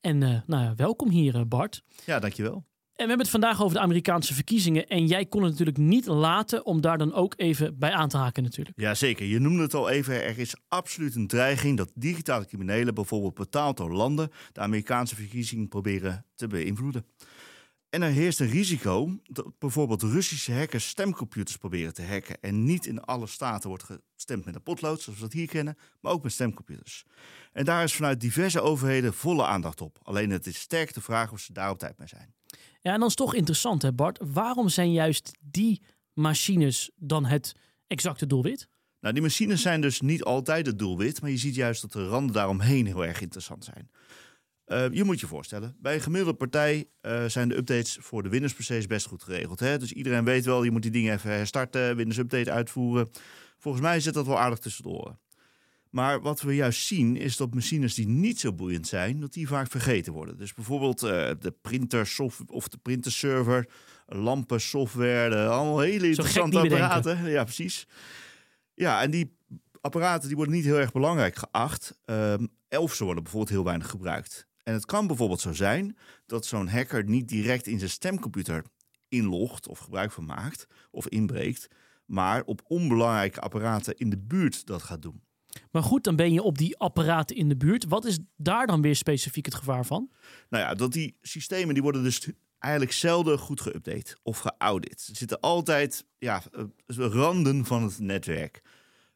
En eh, nou ja, welkom hier, eh, Bart. Ja, dankjewel. En we hebben het vandaag over de Amerikaanse verkiezingen. En jij kon het natuurlijk niet laten om daar dan ook even bij aan te haken natuurlijk. Jazeker, je noemde het al even. Er is absoluut een dreiging dat digitale criminelen, bijvoorbeeld betaald door landen, de Amerikaanse verkiezingen proberen te beïnvloeden. En er heerst een risico dat bijvoorbeeld Russische hackers stemcomputers proberen te hacken. En niet in alle staten wordt gestemd met een potlood, zoals we dat hier kennen, maar ook met stemcomputers. En daar is vanuit diverse overheden volle aandacht op. Alleen het is sterk de vraag of ze daar op tijd mee zijn. Ja, en dan is het toch interessant hè Bart. Waarom zijn juist die machines dan het exacte doelwit? Nou, die machines zijn dus niet altijd het doelwit, maar je ziet juist dat de randen daaromheen heel erg interessant zijn. Uh, je moet je voorstellen, bij een gemiddelde partij uh, zijn de updates voor de Windows PC's best goed geregeld. Hè? Dus iedereen weet wel, je moet die dingen even herstarten, Windows Update uitvoeren. Volgens mij zit dat wel aardig tussendoor. Maar wat we juist zien is dat machines die niet zo boeiend zijn, dat die vaak vergeten worden. Dus bijvoorbeeld uh, de printersoftware of de printerserver, lampen, software, allemaal hele interessante apparaten. Ja, precies. Ja, en die apparaten die worden niet heel erg belangrijk geacht. Um, of ze worden bijvoorbeeld heel weinig gebruikt. En het kan bijvoorbeeld zo zijn dat zo'n hacker niet direct in zijn stemcomputer inlogt of gebruik van maakt of inbreekt, maar op onbelangrijke apparaten in de buurt dat gaat doen. Maar goed, dan ben je op die apparaten in de buurt. Wat is daar dan weer specifiek het gevaar van? Nou ja, dat die systemen die worden dus eigenlijk zelden goed geüpdate of geaudit. Er zitten altijd ja, eh, randen van het netwerk.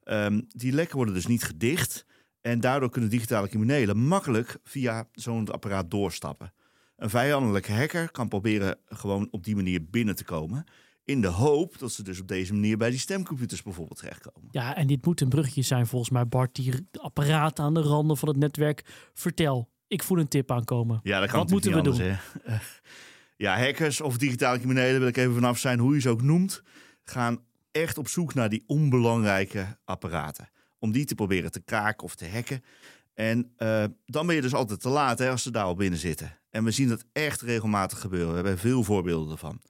Um, die lekken worden dus niet gedicht. En daardoor kunnen digitale criminelen makkelijk via zo'n apparaat doorstappen. Een vijandelijke hacker kan proberen gewoon op die manier binnen te komen. In de hoop dat ze dus op deze manier bij die stemcomputers bijvoorbeeld terechtkomen. Ja, en dit moet een bruggetje zijn volgens mij, Bart. Die apparaten aan de randen van het netwerk. Vertel, ik voel een tip aankomen. Ja, dat kan Wat moeten we anders, doen? ja, hackers of digitale criminelen, wil ik even vanaf zijn, hoe je ze ook noemt, gaan echt op zoek naar die onbelangrijke apparaten. Om die te proberen te kraken of te hacken. En uh, dan ben je dus altijd te laat hè, als ze daar al binnen zitten. En we zien dat echt regelmatig gebeuren. We hebben veel voorbeelden ervan.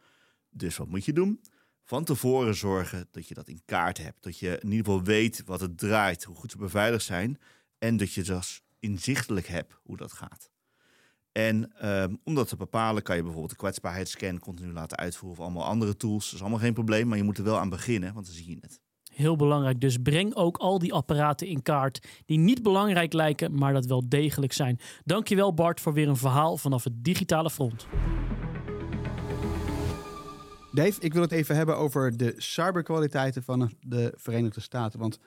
Dus wat moet je doen? Van tevoren zorgen dat je dat in kaart hebt. Dat je in ieder geval weet wat het draait, hoe goed ze beveiligd zijn. En dat je dus inzichtelijk hebt hoe dat gaat. En um, om dat te bepalen kan je bijvoorbeeld de kwetsbaarheidsscan continu laten uitvoeren of allemaal andere tools. Dat is allemaal geen probleem, maar je moet er wel aan beginnen, want dan zie je het. Heel belangrijk. Dus breng ook al die apparaten in kaart die niet belangrijk lijken, maar dat wel degelijk zijn. Dankjewel Bart voor weer een verhaal vanaf het digitale front. Dave, ik wil het even hebben over de cyberkwaliteiten van de Verenigde Staten. Want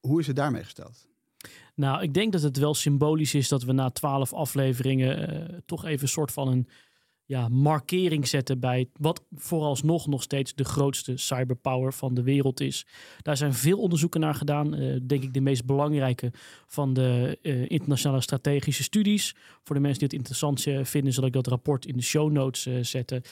hoe is het daarmee gesteld? Nou, ik denk dat het wel symbolisch is dat we na twaalf afleveringen uh, toch even een soort van een ja, markering zetten bij wat vooralsnog nog steeds de grootste cyberpower van de wereld is. Daar zijn veel onderzoeken naar gedaan. Uh, denk ik de meest belangrijke van de uh, internationale strategische studies. Voor de mensen die het interessant vinden, zal ik dat rapport in de show notes zetten.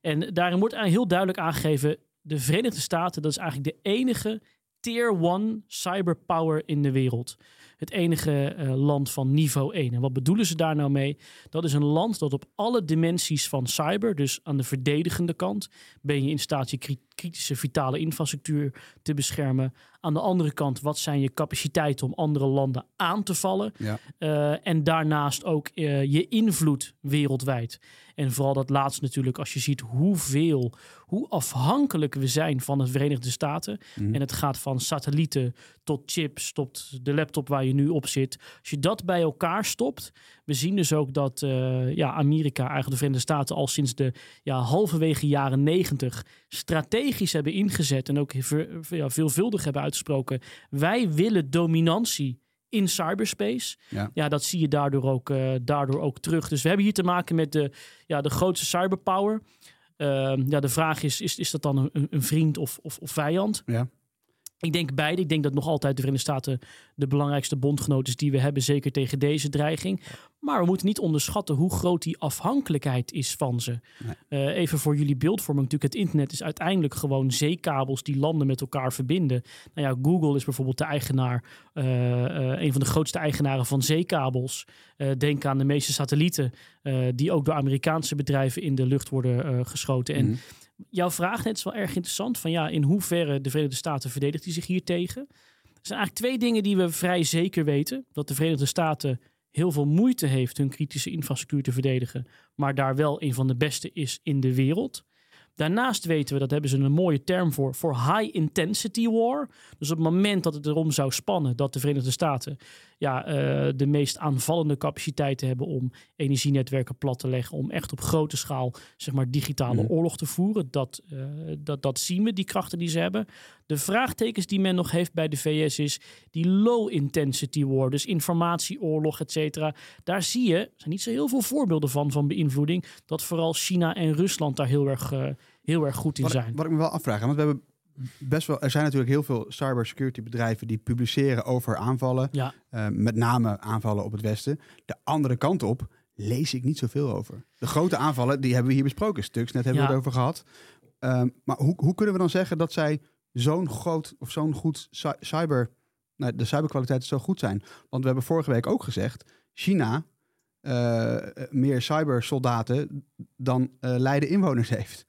En daarin wordt heel duidelijk aangegeven: de Verenigde Staten, dat is eigenlijk de enige tier 1 cyberpower in de wereld het enige uh, land van niveau 1. En wat bedoelen ze daar nou mee? Dat is een land dat op alle dimensies van cyber, dus aan de verdedigende kant, ben je in staat je kritische vitale infrastructuur te beschermen. Aan de andere kant, wat zijn je capaciteiten om andere landen aan te vallen? Ja. Uh, en daarnaast ook uh, je invloed wereldwijd. En vooral dat laatste natuurlijk, als je ziet hoeveel, hoe afhankelijk we zijn van de Verenigde Staten. Mm. En het gaat van satellieten tot chips, tot de laptop waar je nu op zit. Als je dat bij elkaar stopt, we zien dus ook dat uh, ja, Amerika, eigenlijk de Verenigde Staten, al sinds de ja, halverwege jaren negentig strategisch hebben ingezet en ook ja, veelvuldig hebben uitgesproken. Wij willen dominantie in cyberspace. Ja. ja, dat zie je daardoor ook, uh, daardoor ook terug. Dus we hebben hier te maken met de, ja, de grootste cyberpower. Uh, ja, de vraag is, is, is dat dan een, een vriend of, of, of vijand? Ja. Ik denk beide. Ik denk dat nog altijd de Verenigde Staten de belangrijkste bondgenoot is die we hebben, zeker tegen deze dreiging. Maar we moeten niet onderschatten hoe groot die afhankelijkheid is van ze. Nee. Uh, even voor jullie beeldvorming, natuurlijk, het internet is uiteindelijk gewoon zeekabels die landen met elkaar verbinden. Nou ja, Google is bijvoorbeeld de eigenaar, uh, uh, een van de grootste eigenaren van zeekabels. denk aan de meeste satellieten die ook door Amerikaanse bedrijven in de lucht worden geschoten. En mm jouw vraag net is wel erg interessant. Van ja, in hoeverre de Verenigde Staten verdedigt die zich hier tegen? Er zijn eigenlijk twee dingen die we vrij zeker weten. Dat de Verenigde Staten heel veel moeite heeft hun kritische infrastructuur te verdedigen. Maar daar wel een van de beste is in de wereld. Daarnaast weten we, dat hebben ze een mooie term voor, voor high intensity war. Dus op het moment dat het erom zou spannen dat de Verenigde Staten ja, uh, de meest aanvallende capaciteiten hebben om energienetwerken plat te leggen, om echt op grote schaal zeg maar, digitale mm. oorlog te voeren. Dat, uh, dat, dat zien we, die krachten die ze hebben. De vraagtekens die men nog heeft bij de VS is die low intensity war, dus informatieoorlog, et cetera. Daar zie je, er zijn niet zo heel veel voorbeelden van, van beïnvloeding, dat vooral China en Rusland daar heel erg, uh, heel erg goed in wat zijn. Ik, wat ik me wel afvraag, want we hebben best wel, er zijn natuurlijk heel veel cybersecurity bedrijven die publiceren over aanvallen. Ja. Uh, met name aanvallen op het Westen. De andere kant op lees ik niet zoveel over. De grote aanvallen, die hebben we hier besproken. Stuks, net hebben Ja. we het over gehad. Ehm, maar hoe, hoe kunnen we dan zeggen dat zij zo'n groot of zo'n goed cy- cyber... Nou, de cyberkwaliteiten zo goed zijn? Want we hebben vorige week ook gezegd... China eh, meer cybersoldaten dan eh Leiden inwoners heeft.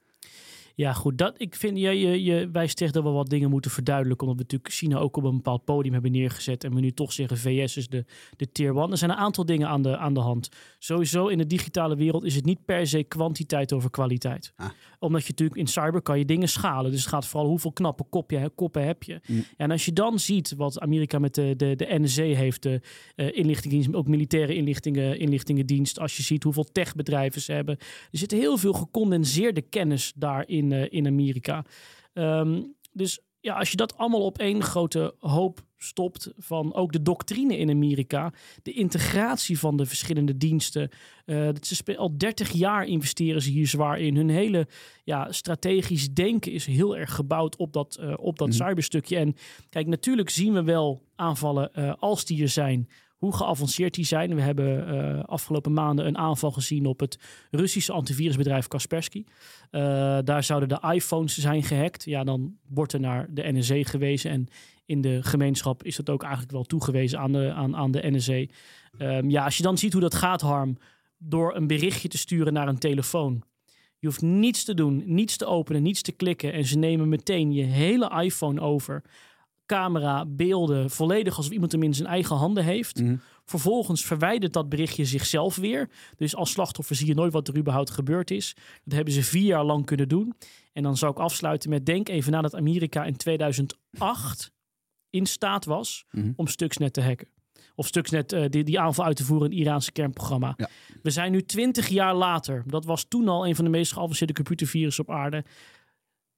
Ja, goed. Dat, ik vind, je, je, je wijst tegen dat we wat dingen moeten verduidelijken. Omdat we natuurlijk China ook op een bepaald podium hebben neergezet. En we nu toch zeggen VS is de, de tier one. Er zijn een aantal dingen aan de, aan de hand. Sowieso in de digitale wereld is het niet per se kwantiteit over kwaliteit. Ah. Omdat je natuurlijk in cyber kan je dingen schalen. Dus het gaat vooral hoeveel knappe kopje, koppen heb je. Mm. Ja, en als je dan ziet wat Amerika met de, de, de heeft, de eh inlichtingendienst, ook militaire inlichtingen, inlichtingendienst. Als je ziet hoeveel techbedrijven ze hebben. Er zit heel veel gecondenseerde kennis daar in, eh, in Amerika. Ehm, dus ja, als je dat allemaal op één grote hoop stopt van ook de doctrine in Amerika, de integratie van de verschillende diensten. eh, dat ze al 30 jaar investeren ze hier zwaar in. Hun hele ja, strategisch denken is heel erg gebouwd op dat, eh, op dat Mhm. cyberstukje. En kijk, natuurlijk zien we wel aanvallen als die er zijn. Hoe geavanceerd die zijn. We hebben eh, afgelopen maanden een aanval gezien op het Russische antivirusbedrijf Kaspersky. Eh, daar zouden de iPhones zijn gehackt. Ja, dan wordt er naar de NSA gewezen. En in de gemeenschap is dat ook eigenlijk wel toegewezen aan de, aan, aan de NSA. Ehm, ja, als je dan ziet hoe dat gaat, Harm, door een berichtje te sturen naar een telefoon. Je hoeft niets te doen, niets te openen, niets te klikken. En ze nemen meteen je hele iPhone over. Camera, beelden, volledig alsof iemand hem in zijn eigen handen heeft. Mhm. Vervolgens verwijdert dat berichtje zichzelf weer. Dus als slachtoffer zie je nooit wat er überhaupt gebeurd is. Dat hebben ze vier jaar lang kunnen doen. En dan zou ik afsluiten met denk even na dat Amerika in 2008 in staat was Mhm. om Stuxnet te hacken. Of Stuxnet eh, die, die aanval uit te voeren in het Iraanse kernprogramma. Ja. We zijn nu twintig jaar later. Dat was toen al een van de meest geavanceerde computervirussen op aarde.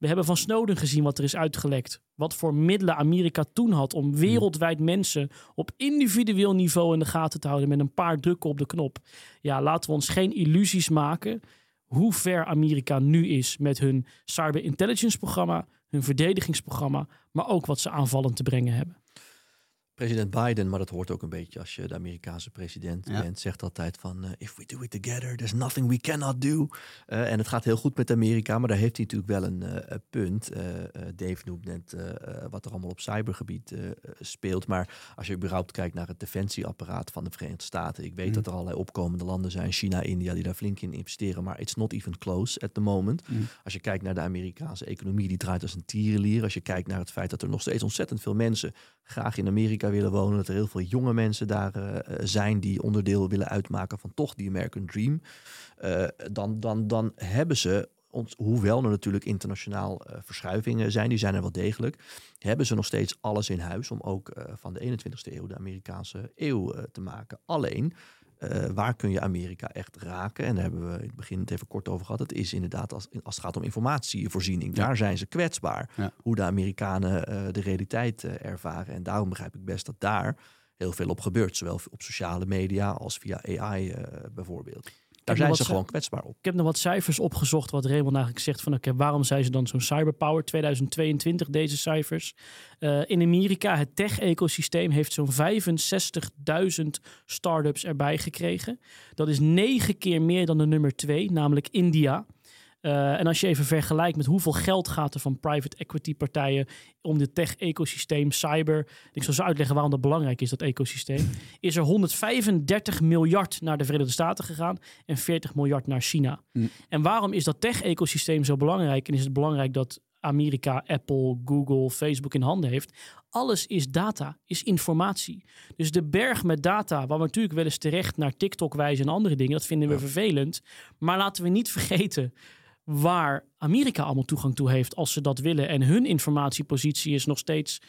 We hebben van Snowden gezien wat er is uitgelekt. Wat voor middelen Amerika toen had om wereldwijd mensen op individueel niveau in de gaten te houden met een paar drukken op de knop. Ja, laten we ons geen illusies maken hoe ver Amerika nu is met hun cyber intelligence programma, hun verdedigingsprogramma, maar ook wat ze aanvallend te brengen hebben. President Biden, maar dat hoort ook een beetje als je de Amerikaanse president Ja. bent, zegt altijd van eh, if we do it together, there's nothing we cannot do. Eh, en het gaat heel goed met Amerika, maar daar heeft hij natuurlijk wel een eh, punt. Dave noemt net wat er allemaal op cybergebied speelt. Maar als je überhaupt kijkt naar het defensieapparaat van de Verenigde Staten. Ik weet Mhm. dat er allerlei opkomende landen zijn, China, India, die daar flink in investeren. Maar it's not even close at the moment. Mhm. Als je kijkt naar de Amerikaanse economie, die draait als een tierenlier. Als je kijkt naar het feit dat er nog steeds ontzettend veel mensen graag in Amerika willen wonen. Dat er heel veel jonge mensen daar eh, zijn die onderdeel willen uitmaken van toch die American Dream. eh, dan, dan, dan hebben ze, hoewel er natuurlijk internationaal eh, verschuivingen zijn, die zijn er wel degelijk, hebben ze nog steeds alles in huis om ook van de 21ste eeuw de Amerikaanse eeuw te maken. Alleen, eh, waar kun je Amerika echt raken? En daar hebben we in het begin het even kort over gehad. Het is inderdaad als, als het gaat om informatievoorziening. Ja. Daar zijn ze kwetsbaar. Ja. Hoe de Amerikanen eh, de realiteit eh, ervaren. En daarom begrijp ik best dat daar heel veel op gebeurt. Zowel op sociale media als via AI bijvoorbeeld. Daar zijn ze- gewoon kwetsbaar op. Ik heb nog wat cijfers opgezocht wat Raymond eigenlijk zegt van oké, waarom zijn ze dan zo'n cyberpower 2022 deze cijfers? Eh, in Amerika, het tech-ecosysteem heeft zo'n 65.000 start-ups erbij gekregen. Dat is negen keer meer dan de nummer twee, namelijk India. Eh, en als je even vergelijkt met hoeveel geld gaat er van private equity partijen om dit tech-ecosysteem, cyber. Ik zal zo uitleggen waarom dat belangrijk is, dat ecosysteem. Is er 135 miljard naar de Verenigde Staten gegaan en 40 miljard naar China. Mm. En waarom is dat tech-ecosysteem zo belangrijk? En is het belangrijk dat Amerika, Apple, Google, Facebook in handen heeft? Alles is data, is informatie. Dus de berg met data, waar we natuurlijk wel eens terecht naar TikTok wijzen en andere dingen, dat vinden we Ja. vervelend. Maar laten we niet vergeten waar Amerika allemaal toegang toe heeft als ze dat willen. En hun informatiepositie is nog steeds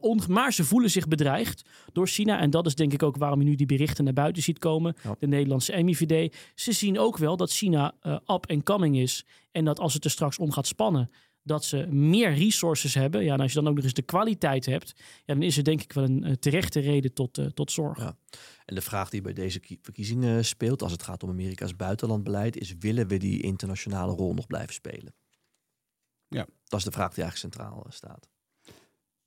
onge- Maar ze voelen zich bedreigd door China. En dat is denk ik ook waarom je nu die berichten naar buiten ziet komen. Ja. De Nederlandse MIVD. Ze zien ook wel dat China eh, up and coming is. En dat als het er straks om gaat spannen, dat ze meer resources hebben. Ja, en als je dan ook nog eens de kwaliteit hebt, ja, dan is er denk ik wel een eh, terechte reden tot, eh, tot zorg. Ja. En de vraag die bij deze kie- verkiezingen speelt, als het gaat om Amerika's buitenlandbeleid, is: willen we die internationale rol nog blijven spelen? Ja. Dat is de vraag die eigenlijk centraal staat.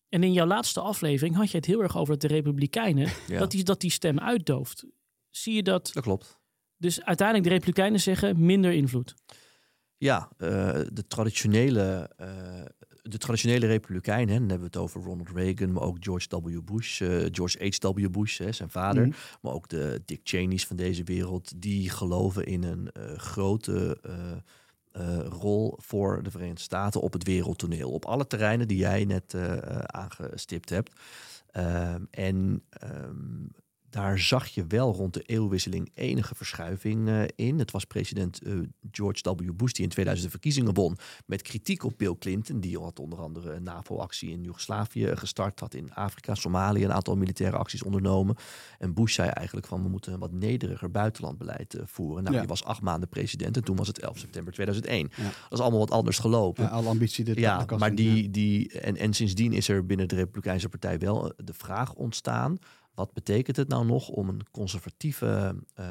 En in jouw laatste aflevering had je het heel erg over dat de Republikeinen, Ja. dat, die, dat die stem uitdooft. Zie je dat? Dat klopt. Dus uiteindelijk de Republikeinen zeggen minder invloed. Ja, eh, de, traditionele, eh, de traditionele republikeinen, hè, dan hebben we het over Ronald Reagan, maar ook George W. Bush, eh, George H.W. Bush, hè, zijn vader, Mhm. maar ook de Dick Cheney's van deze wereld, die geloven in een grote rol voor de Verenigde Staten op het wereldtoneel. Op alle terreinen die jij net aangestipt hebt. Ehm, en ehm, daar zag je wel rond de eeuwwisseling enige verschuiving eh, in. Het was president eh, George W. Bush die in 2000 de verkiezingen won. Met kritiek op Bill Clinton. Die had onder andere een NAVO-actie in Joegoslavië gestart. Had in Afrika, Somalië een aantal militaire acties ondernomen. En Bush zei eigenlijk van we moeten een wat nederiger buitenlandbeleid eh, voeren. Nou, Ja. die was acht maanden president en toen was het 11 september 2001. Ja. Dat is allemaal wat anders gelopen. Ja, alle ambitie dit Ja, maar die, die en, en sindsdien is er binnen de Republikeinse Partij wel de vraag ontstaan: wat betekent het nou nog om een conservatieve, eh,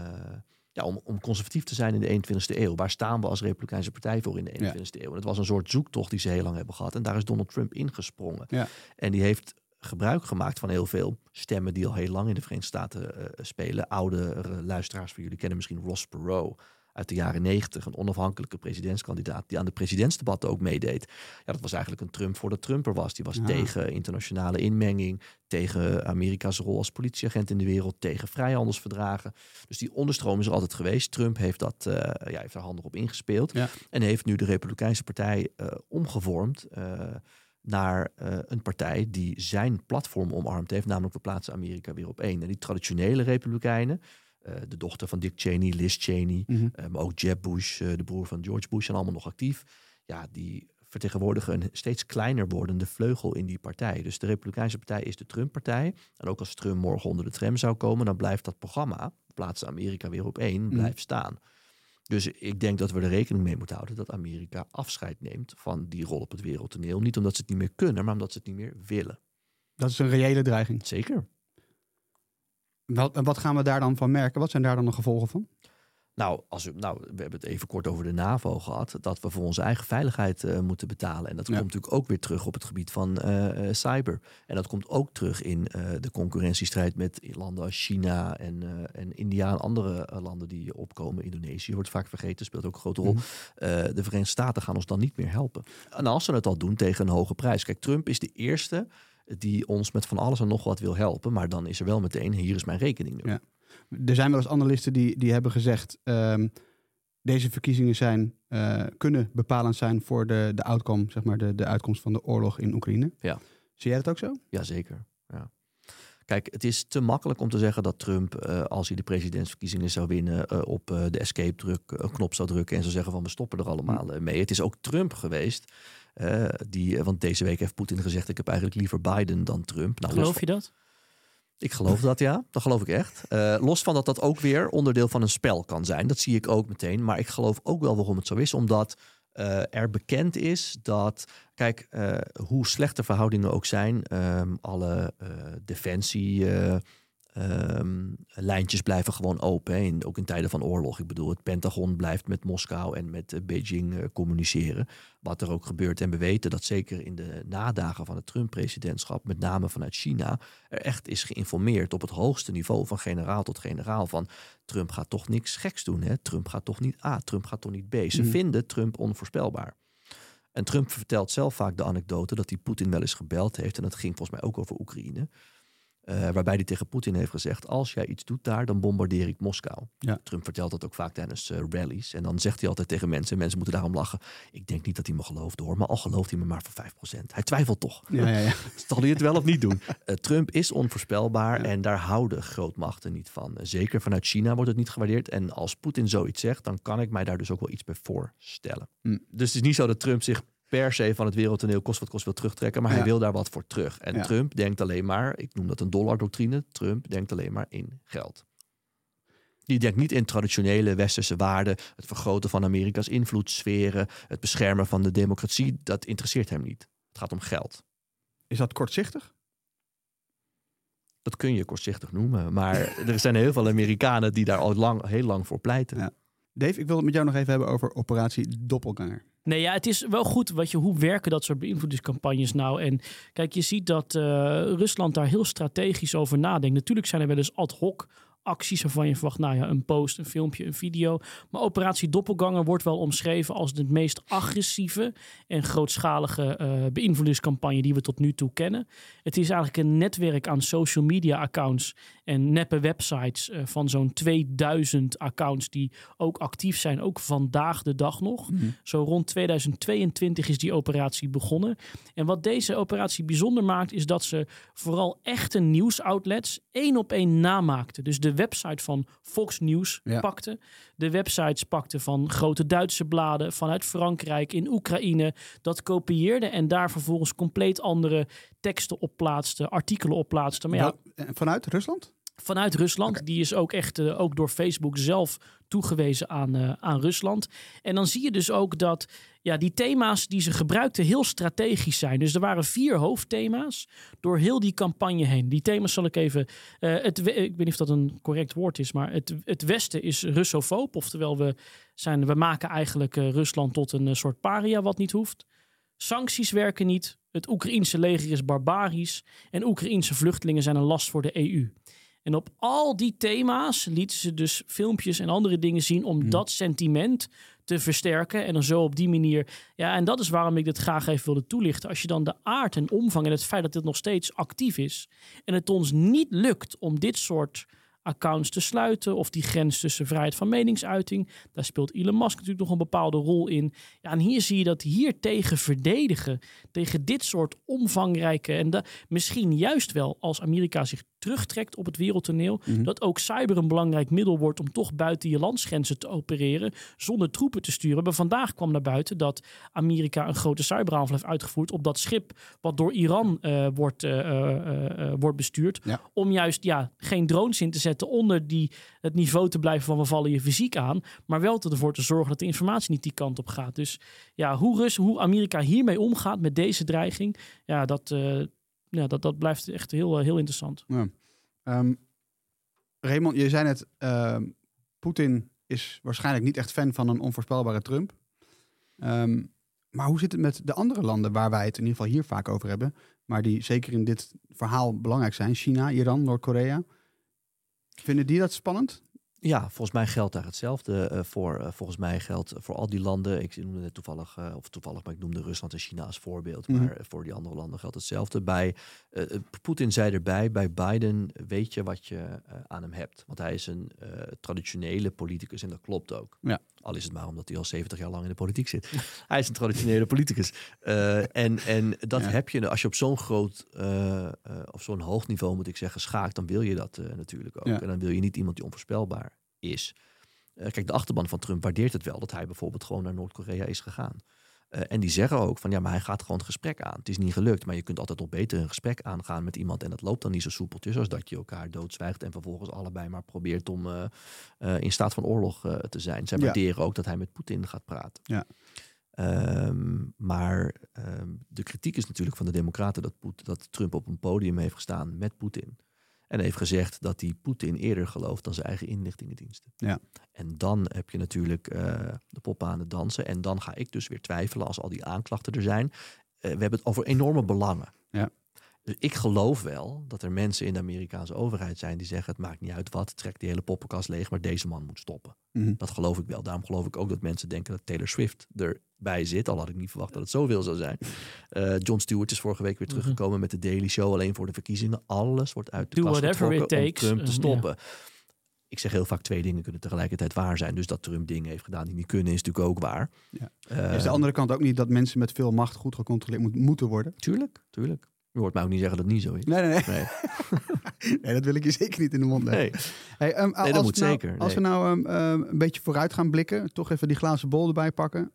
ja, om, om conservatief te zijn in de 21ste eeuw? Waar staan we als Republikeinse Partij voor in de 21ste eeuw? En het was een soort zoektocht die ze heel lang hebben gehad. En daar is Donald Trump ingesprongen. Ja. En die heeft gebruik gemaakt van heel veel stemmen die al heel lang in de Verenigde Staten eh, spelen. Oude luisteraars van jullie kennen misschien Ross Perot uit de jaren negentig, een onafhankelijke presidentskandidaat die aan de presidentsdebatten ook meedeed. Ja, dat was eigenlijk een Trump voor de Trumper was. Die was Ja. tegen internationale inmenging, tegen Amerika's rol als politieagent in de wereld, tegen vrijhandelsverdragen. Dus die onderstroom is er altijd geweest. Trump heeft, dat, eh, ja, heeft daar handig op ingespeeld Ja. en heeft nu de Republikeinse Partij eh, omgevormd. eh, naar een partij die zijn platform omarmd heeft, namelijk we plaatsen Amerika weer op één. En die traditionele Republikeinen, de dochter van Dick Cheney, Liz Cheney, Mhm. eh, maar ook Jeb Bush, eh, de broer van George Bush, zijn allemaal nog actief. Ja, die vertegenwoordigen een steeds kleiner wordende vleugel in die partij. Dus de Republikeinse Partij is de Trump-partij. En ook als Trump morgen onder de tram zou komen, dan blijft dat programma, plaatsen Amerika weer op één, blijft staan. Dus ik denk dat we er rekening mee moeten houden dat Amerika afscheid neemt van die rol op het wereldtoneel. Niet omdat ze het niet meer kunnen, maar omdat ze het niet meer willen. Dat is een reële dreiging. Zeker. Wat, en wat gaan we daar dan van merken? Wat zijn daar dan de gevolgen van? Nou, als we, nou, we hebben het even kort over de NAVO gehad. Dat we voor onze eigen veiligheid eh, moeten betalen. En dat Ja. komt natuurlijk ook weer terug op het gebied van eh, eh, cyber. En dat komt ook terug in de concurrentiestrijd met landen als China en, en India en andere landen die opkomen. Indonesië wordt vaak vergeten, speelt ook een grote rol. Mhm. De Verenigde Staten gaan ons dan niet meer helpen. En als ze het al doen tegen een hoge prijs. Kijk, Trump is de eerste die ons met van alles en nog wat wil helpen. Maar dan is er wel meteen, hier is mijn rekening. Ja. Er zijn wel eens analisten die, die hebben gezegd... ehm, deze verkiezingen zijn, eh, kunnen bepalend zijn voor de, de outcome, zeg maar, de, de uitkomst van de oorlog in Oekraïne. Ja. Zie jij dat ook zo? Jazeker. Ja. Kijk, het is te makkelijk om te zeggen dat Trump, eh, als hij de presidentsverkiezingen zou winnen, eh, op de escape-druk een knop zou drukken en zou zeggen van we stoppen er allemaal eh, mee. Het is ook Trump geweest. Eh, die, eh, want deze week heeft Poetin gezegd: Ik heb eigenlijk liever Biden dan Trump. Nou, Geloof je dat? Ik geloof dat, ja. Dat geloof ik echt. Eh, los van dat dat ook weer onderdeel van een spel kan zijn. Dat zie ik ook meteen. Maar ik geloof ook wel waarom het zo is. Omdat er bekend is dat... Kijk, hoe slechte verhoudingen ook zijn... ehm, alle defensie... eh, ehm, lijntjes blijven gewoon open. Hè, in, ook in tijden van oorlog. Ik bedoel, het Pentagon blijft met Moskou en met eh, Beijing eh, communiceren. Wat er ook gebeurt. En we weten dat zeker in de nadagen van het Trump-presidentschap, met name vanuit China, er echt is geïnformeerd op het hoogste niveau, van generaal tot generaal, van Trump gaat toch niks geks doen. Hè? Trump gaat toch niet A, Trump gaat toch niet B. Ze Mhm. vinden Trump onvoorspelbaar. En Trump vertelt zelf vaak de anekdote dat hij Poetin wel eens gebeld heeft. En dat ging volgens mij ook over Oekraïne. Eh, waarbij hij tegen Poetin heeft gezegd: Als jij iets doet daar, dan bombardeer ik Moskou. Ja. Trump vertelt dat ook vaak tijdens eh, rallies. En dan zegt hij altijd tegen mensen: en mensen moeten daarom lachen. Ik denk niet dat hij me gelooft hoor, maar al gelooft hij me maar voor 5%. Hij twijfelt toch. Ja, ja, ja. Zal hij het wel of niet doen? Eh, Trump is onvoorspelbaar en daar houden grootmachten niet van. Zeker vanuit China wordt het niet gewaardeerd. En als Poetin zoiets zegt, dan kan ik mij daar dus ook wel iets bij voorstellen. Hm. Dus het is niet zo dat Trump zich per se van het wereldtoneel kost wat kost wil terugtrekken, maar hij wil daar wat voor terug. En. Trump denkt alleen maar, ik noem dat een dollardoctrine, Trump denkt alleen maar in geld. Die denkt niet in traditionele westerse waarden, het vergroten van Amerika's invloedssferen, het beschermen van de democratie. Dat interesseert hem niet. Het gaat om geld. Is dat kortzichtig? Dat kun je kortzichtig noemen. Maar er zijn heel veel Amerikanen die daar al lang, heel lang voor pleiten. Ja. Dave, ik wil het met jou nog even hebben over operatie Doppelganger. Nee, ja, het is wel goed wat je, hoe werken dat soort beïnvloedingscampagnes nou? En kijk, je ziet dat uh, Rusland daar heel strategisch over nadenkt. Natuurlijk zijn er wel eens ad hoc acties waarvan je verwacht, nou ja, een post, een filmpje, een video. Maar operatie Doppelganger wordt wel omschreven als de meest agressieve en grootschalige uh, beïnvloedingscampagne die we tot nu toe kennen. Het is eigenlijk een netwerk aan social media accounts en neppe websites uh, van zo'n 2000 accounts die ook actief zijn, ook vandaag de dag nog. Mm -hmm. Zo rond 2022 is die operatie begonnen. En wat deze operatie bijzonder maakt, is dat ze vooral echte nieuwsoutlets één op één namaakten. Dus de website van Fox News ja. pakte. De websites pakte van grote Duitse bladen vanuit Frankrijk in Oekraïne. Dat kopieerde en daar vervolgens compleet andere teksten op plaatste, artikelen op plaatste. Maar ja, vanuit Rusland? Vanuit Rusland. Okay. Die is ook echt uh, ook door Facebook zelf toegewezen aan, uh, aan Rusland. En dan zie je dus ook dat ja, die thema's die ze gebruikten heel strategisch zijn. Dus er waren vier hoofdthema's door heel die campagne heen. Die thema's zal ik even. Uh, het, ik weet niet of dat een correct woord is, maar het, het Westen is Russofoob. Oftewel, we, zijn, we maken eigenlijk Rusland tot een soort paria wat niet hoeft. Sancties werken niet. Het Oekraïense leger is barbarisch. En Oekraïense vluchtelingen zijn een last voor de EU. En op al die thema's lieten ze dus filmpjes en andere dingen zien om hmm. dat sentiment te versterken. En dan zo op die manier. Ja, en dat is waarom ik dit graag even wilde toelichten. Als je dan de aard en omvang en het feit dat dit nog steeds actief is. En het ons niet lukt om dit soort accounts te sluiten of die grens tussen vrijheid van meningsuiting. Daar speelt Elon Musk natuurlijk nog een bepaalde rol in. Ja, en hier zie je dat hier tegen verdedigen, tegen dit soort omvangrijke en misschien juist wel als Amerika zich terugtrekt op het wereldtoneel, -hmm. dat ook cyber een belangrijk middel wordt om toch buiten je landsgrenzen te opereren zonder troepen te sturen. Maar vandaag kwam naar buiten dat Amerika een grote cyberaanval heeft uitgevoerd op dat schip wat door Iran uh, wordt, uh, uh, wordt bestuurd, ja. om juist ja, geen drones in te zetten onder die, het niveau te blijven van we vallen je fysiek aan, maar wel ervoor te zorgen dat de informatie niet die kant op gaat. Dus ja, hoe, Rus, hoe Amerika hiermee omgaat met deze dreiging, ja, dat, uh, ja, dat, dat blijft echt heel, heel interessant. Um, Raymond, je zei net, uh, Poetin is waarschijnlijk niet echt fan van een onvoorspelbare Trump. Um, maar hoe zit het met de andere landen waar wij het in ieder geval hier vaak over hebben, maar die zeker in dit verhaal belangrijk zijn? China, Iran, Noord-Korea. Vinden die dat spannend? Ja, volgens mij geldt daar hetzelfde uh, voor. Uh, volgens mij geldt voor al die landen. Ik noemde het toevallig, uh, of toevallig, maar ik noemde Rusland en China als voorbeeld. Mm. Maar voor die andere landen geldt hetzelfde. Bij Poetin zei erbij, bij Biden weet je wat je aan hem hebt. Want hij is een traditionele politicus en dat klopt ook. Ja. Al is het maar omdat hij al 70 jaar lang in de politiek zit. hij is een traditionele politicus. en, en dat ja. heb je als je op zo'n groot, of zo'n hoog niveau moet ik zeggen, schaakt, dan wil je dat natuurlijk ook. Ja. En dan wil je niet iemand die onvoorspelbaar is. Uh, kijk, de achterban van Trump waardeert het wel dat hij bijvoorbeeld gewoon naar Noord-Korea is gegaan. Uh, en die zeggen ook van ja, maar hij gaat gewoon het gesprek aan. Het is niet gelukt, maar je kunt altijd nog beter een gesprek aangaan met iemand. En dat loopt dan niet zo soepeltjes als dat je elkaar doodzwijgt en vervolgens allebei maar probeert om uh, in staat van oorlog te zijn. Zij waarderen ja. ook dat hij met Poetin gaat praten. Ja. Um, maar um, de kritiek is natuurlijk van de Democraten dat, Poet, dat Trump op een podium heeft gestaan met Poetin. En heeft gezegd dat hij Poetin eerder gelooft dan zijn eigen inlichtingendiensten. Ja. En dan heb je natuurlijk uh, de poppen aan het dansen. En dan ga ik dus weer twijfelen als al die aanklachten er zijn. Uh, we hebben het over enorme belangen. Ja. Dus ik geloof wel dat er mensen in de Amerikaanse overheid zijn die zeggen: het maakt niet uit wat, trek die hele poppenkast leeg, maar deze man moet stoppen. Mm -hmm. Dat geloof ik wel. Daarom geloof ik ook dat mensen denken dat Taylor Swift erbij zit. Al had ik niet verwacht dat het zoveel zou zijn. Uh, John Stewart is vorige week weer teruggekomen mm -hmm. met de Daily Show alleen voor de verkiezingen. Alles wordt uit de Do kast whatever it takes. om Trump te stoppen. Uh, yeah. Ik zeg heel vaak twee dingen kunnen tegelijkertijd waar zijn. Dus dat Trump dingen heeft gedaan die niet kunnen is natuurlijk ook waar. Ja. Uh, is de andere kant ook niet dat mensen met veel macht goed gecontroleerd moet, moeten worden? Tuurlijk, tuurlijk. Je hoort mij ook niet zeggen dat het niet zo is. Nee, nee, nee. nee. nee dat wil ik je zeker niet in de mond leggen. Nee, hey, um, nee dat moet nou, zeker. Als we nou um, um, een beetje vooruit gaan blikken, toch even die glazen bol erbij pakken.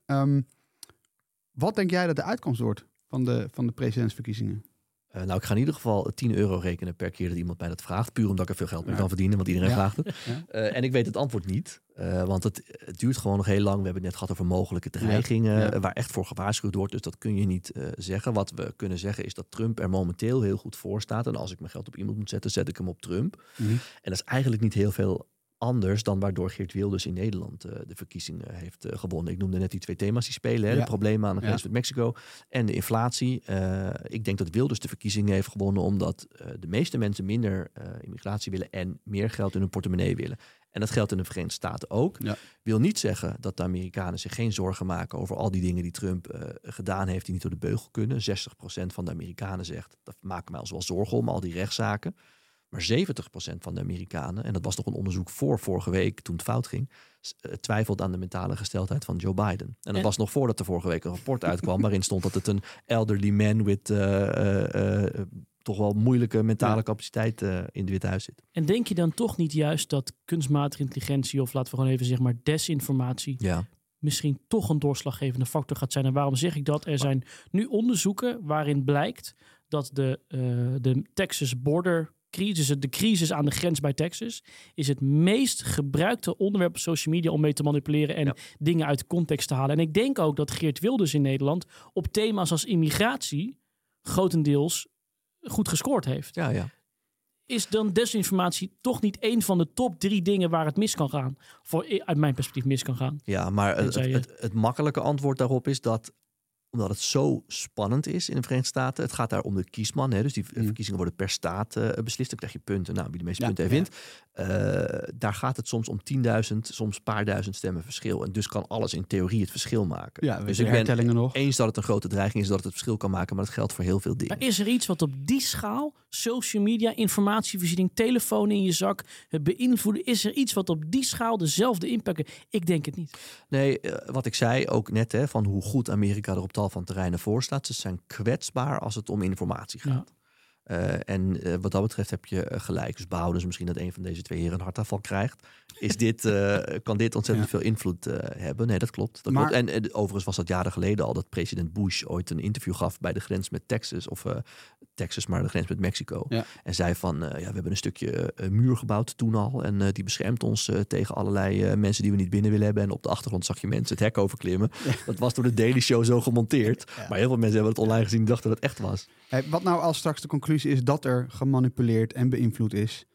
wat denk jij dat de uitkomst wordt van de, van de presidentsverkiezingen? Uh, nou, ik ga in ieder geval 10 euro rekenen per keer dat iemand mij dat vraagt. Puur omdat ik er veel geld mee ja. kan verdienen, want iedereen ja. vraagt het. Ja. Uh, en ik weet het antwoord niet. Uh, want het, het, duurt gewoon nog heel lang. We hebben het net gehad over mogelijke dreigingen. Waar echt voor gewaarschuwd wordt. Dus dat kun je niet zeggen. Wat we kunnen zeggen is dat Trump er momenteel heel goed voor staat. En als ik mijn geld op iemand moet zetten, zet ik hem op Trump. Mm -hmm. En dat is eigenlijk niet heel veel anders dan waardoor Geert Wilders in Nederland eh, de verkiezingen heeft eh, gewonnen. Ik noemde net die twee thema's die spelen. Hè? Ja. De problemen aan de grens Ja. met Mexico en de inflatie. Eh, ik denk dat Wilders de verkiezingen heeft gewonnen omdat de meeste mensen minder immigratie willen en meer geld in hun portemonnee willen. En dat geldt in de Verenigde Staten ook. Ja. Wil niet zeggen dat de Amerikanen zich geen zorgen maken over al die dingen die Trump gedaan heeft die niet door de beugel kunnen. 60% van de Amerikanen zegt, dat maken mij als wel zorgen om, al die rechtszaken. Maar 70% van de Amerikanen, en dat was nog een onderzoek voor vorige week toen het fout ging, eh, twijfelt aan de mentale gesteldheid van Joe Biden. En dat was nog voordat er vorige week een rapport uitkwam waarin stond dat het een elderly man with eh, eh, toch wel moeilijke mentale capaciteit in het Witte Huis zit. En denk je dan toch niet juist dat kunstmatige intelligentie, of laten we gewoon even zeg maar desinformatie, Ja, misschien toch een doorslaggevende factor gaat zijn? En waarom zeg ik dat? Er zijn nu onderzoeken waarin blijkt dat de, de Texas border crisis, de crisis aan de grens bij Texas, is het meest gebruikte onderwerp op social media om mee te manipuleren en Ja. dingen uit context te halen. En ik denk ook dat Geert Wilders in Nederland op thema's als immigratie grotendeels goed gescoord heeft. ja, ja. Is dan desinformatie toch niet een van de top drie dingen waar het mis kan gaan? Voor, uit mijn perspectief mis kan gaan. Ja, maar het, het, het makkelijke antwoord daarop is dat omdat het zo spannend is in de Verenigde Staten. Het gaat daar om de kiesman. Hè, dus die Mm. verkiezingen worden per staat eh, beslist. Dan krijg je punten. Nou, wie de meeste Ja, punten ja. heeft, wint. Eh, daar gaat het soms om 10.000, soms een paar duizend stemmen verschil. En dus kan alles in theorie het verschil maken. Ja, dus ik ben nog. eens dat het een grote dreiging is dat het het verschil kan maken. Maar dat geldt voor heel veel dingen. Maar is er iets wat op die schaal, social media, informatievoorziening, telefoon in je zak, het beïnvloeden, is er iets wat op die schaal dezelfde impact heeft? Ik denk het niet. Nee, eh, wat ik zei ook net, hè, van hoe goed Amerika er op tal van terreinen voor staat. Ze zijn kwetsbaar als het om informatie gaat. Eh, en eh, wat dat betreft heb je eh, gelijk. Dus behouden ze misschien dat een van deze twee heren een hartaanval krijgt. Is dit, kan dit ontzettend veel invloed hebben? Nee, dat klopt. Dat Maar- klopt. En, overigens was dat jaren geleden al dat president Bush ooit een interview gaf bij de grens met Texas. Of Texas, maar de grens met Mexico. Ja. En zei van, eh, ja, we hebben een stukje eh, muur gebouwd toen al. En eh, die beschermt ons tegen allerlei mensen die we niet binnen willen hebben. En op de achtergrond zag je mensen het hek overklimmen. Dat was door de Daily Show zo gemonteerd. Maar heel veel mensen hebben het online gezien en dachten dat het echt was. Hey, wat nou als straks de conclusie is dat er gemanipuleerd en beïnvloed is?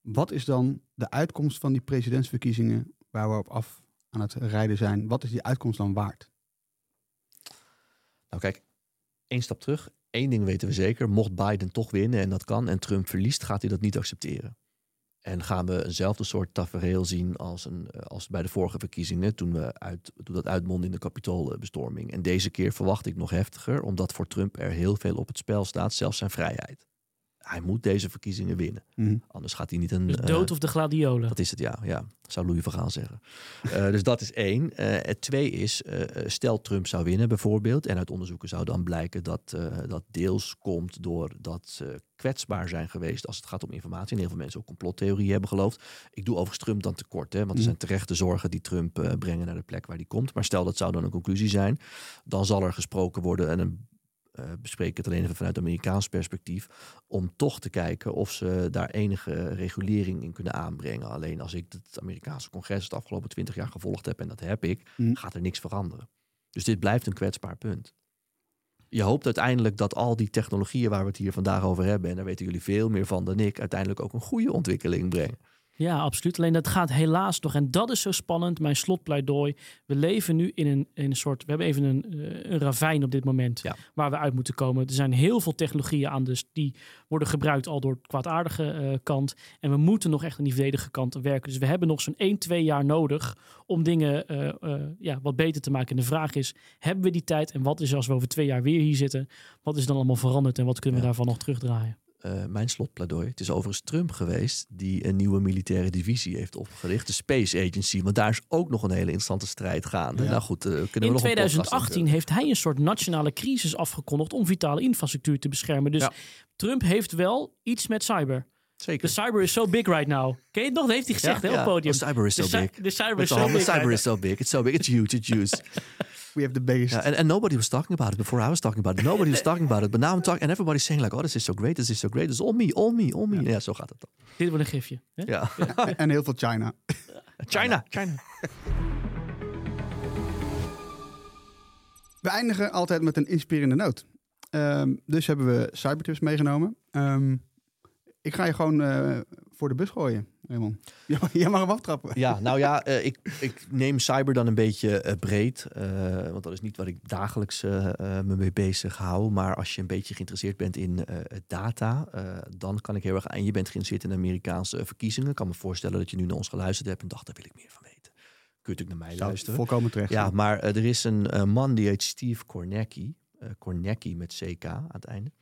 Wat is dan de uitkomst van die presidentsverkiezingen waar we op af aan het rijden zijn? Wat is die uitkomst dan waard? Nou kijk, één stap terug. Eén ding weten we zeker. Mocht Biden toch winnen en dat kan en Trump verliest, gaat hij dat niet accepteren. En gaan we eenzelfde soort tafereel zien als, een, eh, als bij de vorige verkiezingen, toen, we uit, toen dat uitmondde in de kapitoolbestorming. En deze keer verwacht ik nog heftiger, omdat voor Trump er heel veel op het spel staat, zelfs zijn vrijheid. Hij moet deze verkiezingen winnen. Mhm. Anders gaat hij niet een... Dus eh, dood of de gladiolen. dat is het, ja. ja. Zou Louis van Gaal zeggen. Eh, dus dat is één. Eh, het twee is, stel Trump zou winnen bijvoorbeeld. En uit onderzoeken zou dan blijken dat eh, dat deels komt doordat ze kwetsbaar zijn geweest als het gaat om informatie. En heel veel mensen ook complottheorieën hebben geloofd. Ik doe overigens Trump dan tekort, hè, want er Mm. zijn terechte zorgen die Trump eh, brengen naar de plek waar die komt. Maar stel dat zou dan een conclusie zijn, dan zal er gesproken worden en een eh bespreek ik het alleen even vanuit Amerikaans perspectief, om toch te kijken of ze daar enige regulering in kunnen aanbrengen. Alleen als ik het Amerikaanse congres het afgelopen twintig jaar gevolgd heb, en dat heb ik, Mm. gaat er niks veranderen. Dus dit blijft een kwetsbaar punt. Je hoopt uiteindelijk dat al die technologieën waar we het hier vandaag over hebben, en daar weten jullie veel meer van dan ik, uiteindelijk ook een goede ontwikkeling brengen. Ja, absoluut. Alleen dat gaat helaas nog. En dat is zo spannend. Mijn slotpleidooi. We leven nu in een, in een soort. We hebben even een, eh, een ravijn op dit moment. Ja. Waar we uit moeten komen. Er zijn heel veel technologieën aan. Dus die worden gebruikt al door de kwaadaardige eh, kant. En we moeten nog echt aan die verdedige kant werken. Dus we hebben nog zo'n 1, 2 jaar nodig. om dingen eh, ja, wat beter te maken. En de vraag is: hebben we die tijd? En wat is als we over twee jaar weer hier zitten? Wat is dan allemaal veranderd? En wat kunnen we Ja. daarvan nog terugdraaien? Eh, mijn slotpleidooi. Het is overigens Trump geweest die een nieuwe militaire divisie heeft opgericht. De Space Agency. Want daar is ook nog een hele interessante strijd gaande. Ja. Nou goed, eh, kunnen we In nog een podcast 2018 over- heeft hij een soort nationale crisis afgekondigd om vitale infrastructuur te beschermen. Dus Ja. Trump heeft wel iets met cyber. Zeker. De cyber is so big right now. Ken je het nog? Dat heeft hij gezegd hè, op het podium. The cyber is De so big. De cyber is de so big. The cyber is so big. It's so big. It's huge. It's huge. We have the biggest. Yeah, and, and nobody was talking about it before I was talking about it. Nobody was talking about it. But now I'm talking, and everybody's saying like, oh, this is so great. This is so great. It's all me, all me, all me. Ja, zo gaat het dan. Dit wordt een gifje. Hè? Ja. en heel veel China. China, China. We eindigen altijd met een inspirerende noot. Ehm, dus hebben we cybertips meegenomen. Ehm, ik ga je gewoon eh, voor de bus gooien. Raymond? Ja, jij mag hem aftrappen. Ja, nou ja, eh, ik, ik neem cyber dan een beetje eh, breed. eh, want dat is niet wat ik dagelijks me mee bezig hou. Maar als je een beetje geïnteresseerd bent in data, dan kan ik heel erg... En je bent geïnteresseerd in de Amerikaanse verkiezingen. Ik kan me voorstellen dat je nu naar ons geluisterd hebt en dacht, daar wil ik meer van weten. Kun je natuurlijk naar mij Zou luisteren. volkomen terecht. Ja, maar er is een man die heet Steve Kornacki. Kornacki met CK aan het einde.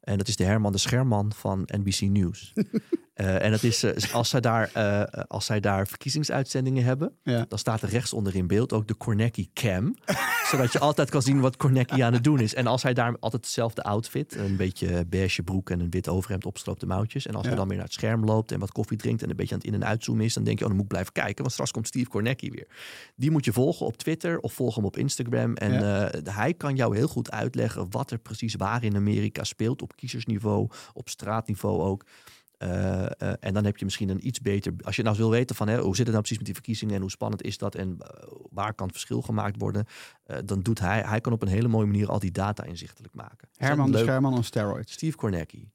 En dat is de Herman de Scherman van NBC News. Eh, en dat is, eh, als, zij daar, eh, als zij daar verkiezingsuitzendingen hebben, Ja. dan staat er rechts onder in beeld ook de Kornacki cam. zodat je altijd kan zien wat Kornacki aan het doen is. En als hij daar altijd hetzelfde outfit, een beetje beige broek en een wit overhemd, opstroopte mouwtjes. En als hij Ja. dan weer naar het scherm loopt en wat koffie drinkt en een beetje aan het in- en uitzoomen is, dan denk je, oh, dan moet ik blijven kijken, want straks komt Steve Kornacki weer. Die moet je volgen op Twitter of volg hem op Instagram. En hij kan jou heel goed uitleggen wat er precies waar in Amerika speelt, op kiezersniveau, op straatniveau ook. Eh, eh, en dan heb je misschien een iets beter. Als je nou wil weten van hè, hoe zit het nou precies met die verkiezingen en hoe spannend is dat en eh, waar kan het verschil gemaakt worden, eh, dan doet hij. Hij kan op een hele mooie manier al die data inzichtelijk maken. Herman de Leuk. Scherman on steroids. Steve Kornacki.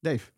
Dave.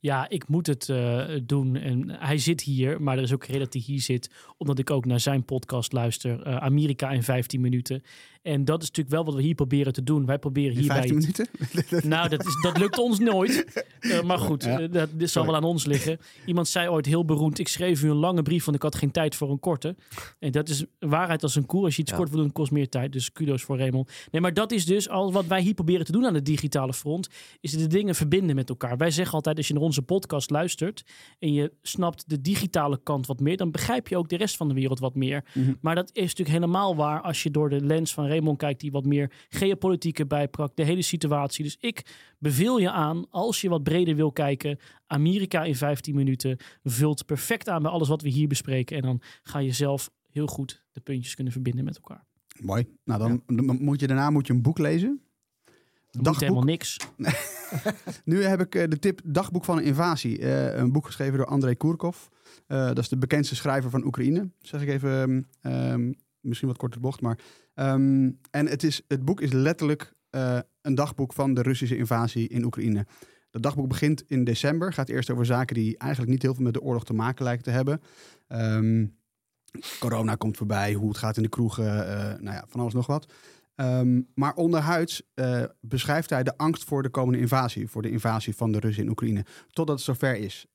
Ja, ik moet het eh, doen. En hij zit hier, maar er is ook een reden dat hij hier zit. Omdat ik ook naar zijn podcast luister. eh, Amerika in 15 minuten. En dat is natuurlijk wel wat we hier proberen te doen. Wij proberen hierbij... 15 minuten? Nou, dat, is, dat lukt ons nooit. Eh, maar goed, Ja. eh, dat, dit zal wel aan ons liggen. Iemand zei ooit heel beroemd: Ik schreef u een lange brief, want ik had geen tijd voor een korte. En dat is waarheid als een koer. Als je iets Ja. kort wil doen, kost meer tijd. Dus kudos voor Raymond. Nee, maar dat is dus al wat wij hier proberen te doen aan het digitale front. Is de dingen verbinden met elkaar. Wij zeggen altijd: als je naar onze podcast luistert en je snapt de digitale kant wat meer, dan begrijp je ook de rest van de wereld wat meer. Mhm. Maar dat is natuurlijk helemaal waar als je door de lens van Raymond kijkt, die wat meer geopolitiek erbij pakt, de hele situatie. Dus ik beveel je aan, als je wat breder wil kijken, Amerika in 15 minuten vult perfect aan bij alles wat we hier bespreken. En dan ga je zelf heel goed de puntjes kunnen verbinden met elkaar. Mooi. Nou, dan moet je daarna moet je een boek lezen. Dan moet helemaal niks. Nu heb ik eh, de tip Dagboek van een invasie. Eh, een boek geschreven door Andrei Kurkov. Eh, dat is de bekendste schrijver van Oekraïne. Zeg ik even, ehm, ehm, misschien wat korte bocht, maar... ehm, en het, is, het boek is letterlijk eh, een dagboek van de Russische invasie in Oekraïne. Dat dagboek begint in december. Gaat eerst over zaken die eigenlijk niet heel veel met de oorlog te maken lijken te hebben. Ehm, corona komt voorbij, hoe het gaat in de kroegen, eh, nou ja, van alles nog wat. Ehm, maar onderhuids eh, beschrijft hij de angst voor de komende invasie, voor de invasie van de Russen in Oekraïne, totdat het zover is.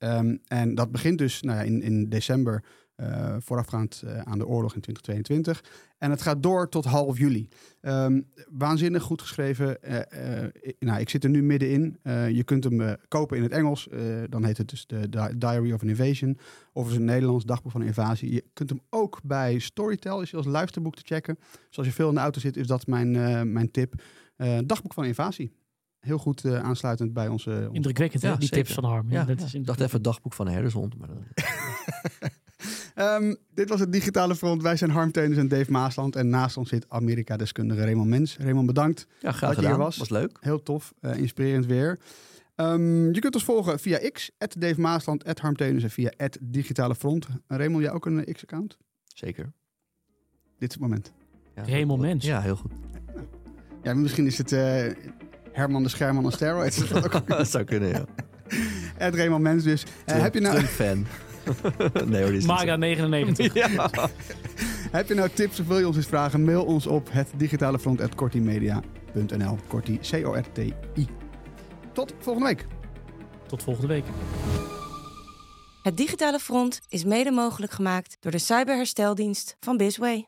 En dat begint dus nou ja, in, in december, eh, voorafgaand eh, aan de oorlog in 2022. En het gaat door tot half juli. Ehm, waanzinnig goed geschreven. Eh, eh, ik- nou, ik zit er nu middenin. Eh, je kunt hem eh, kopen in het Engels. Eh, dan heet het dus de Di- Diary of an Invasion. Of is een Nederlands dagboek van een invasie. Je kunt hem ook bij Storytel, is hij als luisterboek te checken. Dus als je veel in de auto zit, is dat mijn, eh, mijn tip. Eh, dagboek van een invasie. Heel goed eh, aansluitend bij onze... onze- Indrukwekkend, hè? Ja, Die zeker. tips van Harm. Ja, dat ja. is ik dacht even het dagboek van herdershond. Maar Ehm, dit was het Digitale Front. Wij zijn Harm Teunis en Dave Maasland. En naast ons zit Amerika-deskundige Raymond Mens. Raymond, bedankt. ja, graag Dat je hier was. Was leuk. Heel tof, eh, inspirerend weer. Ehm, je kunt ons volgen via X, Dave Maasland, Harm Teunis en via Digitale Front. Raymond, jij ook een eh, X-account? Zeker. Dit is het moment. Ja, heel- mens. Ja, heel goed. Ja, misschien is het eh, Herman de Scherman on steroids. Dat is ook dat zou kunnen, ja. Ed Raymond Mens dus. Trump- heb, je nou, Trump-fan. nee hoor, die is niet Maga zo. 99. Ja. heb je nou tips of wil je ons eens vragen? Mail ons op het digitale front kortimedia.nl. Korti, C-O-R-T-I. Tot volgende week. Tot volgende week. Het digitale front is mede mogelijk gemaakt door de cyberhersteldienst van Bisway.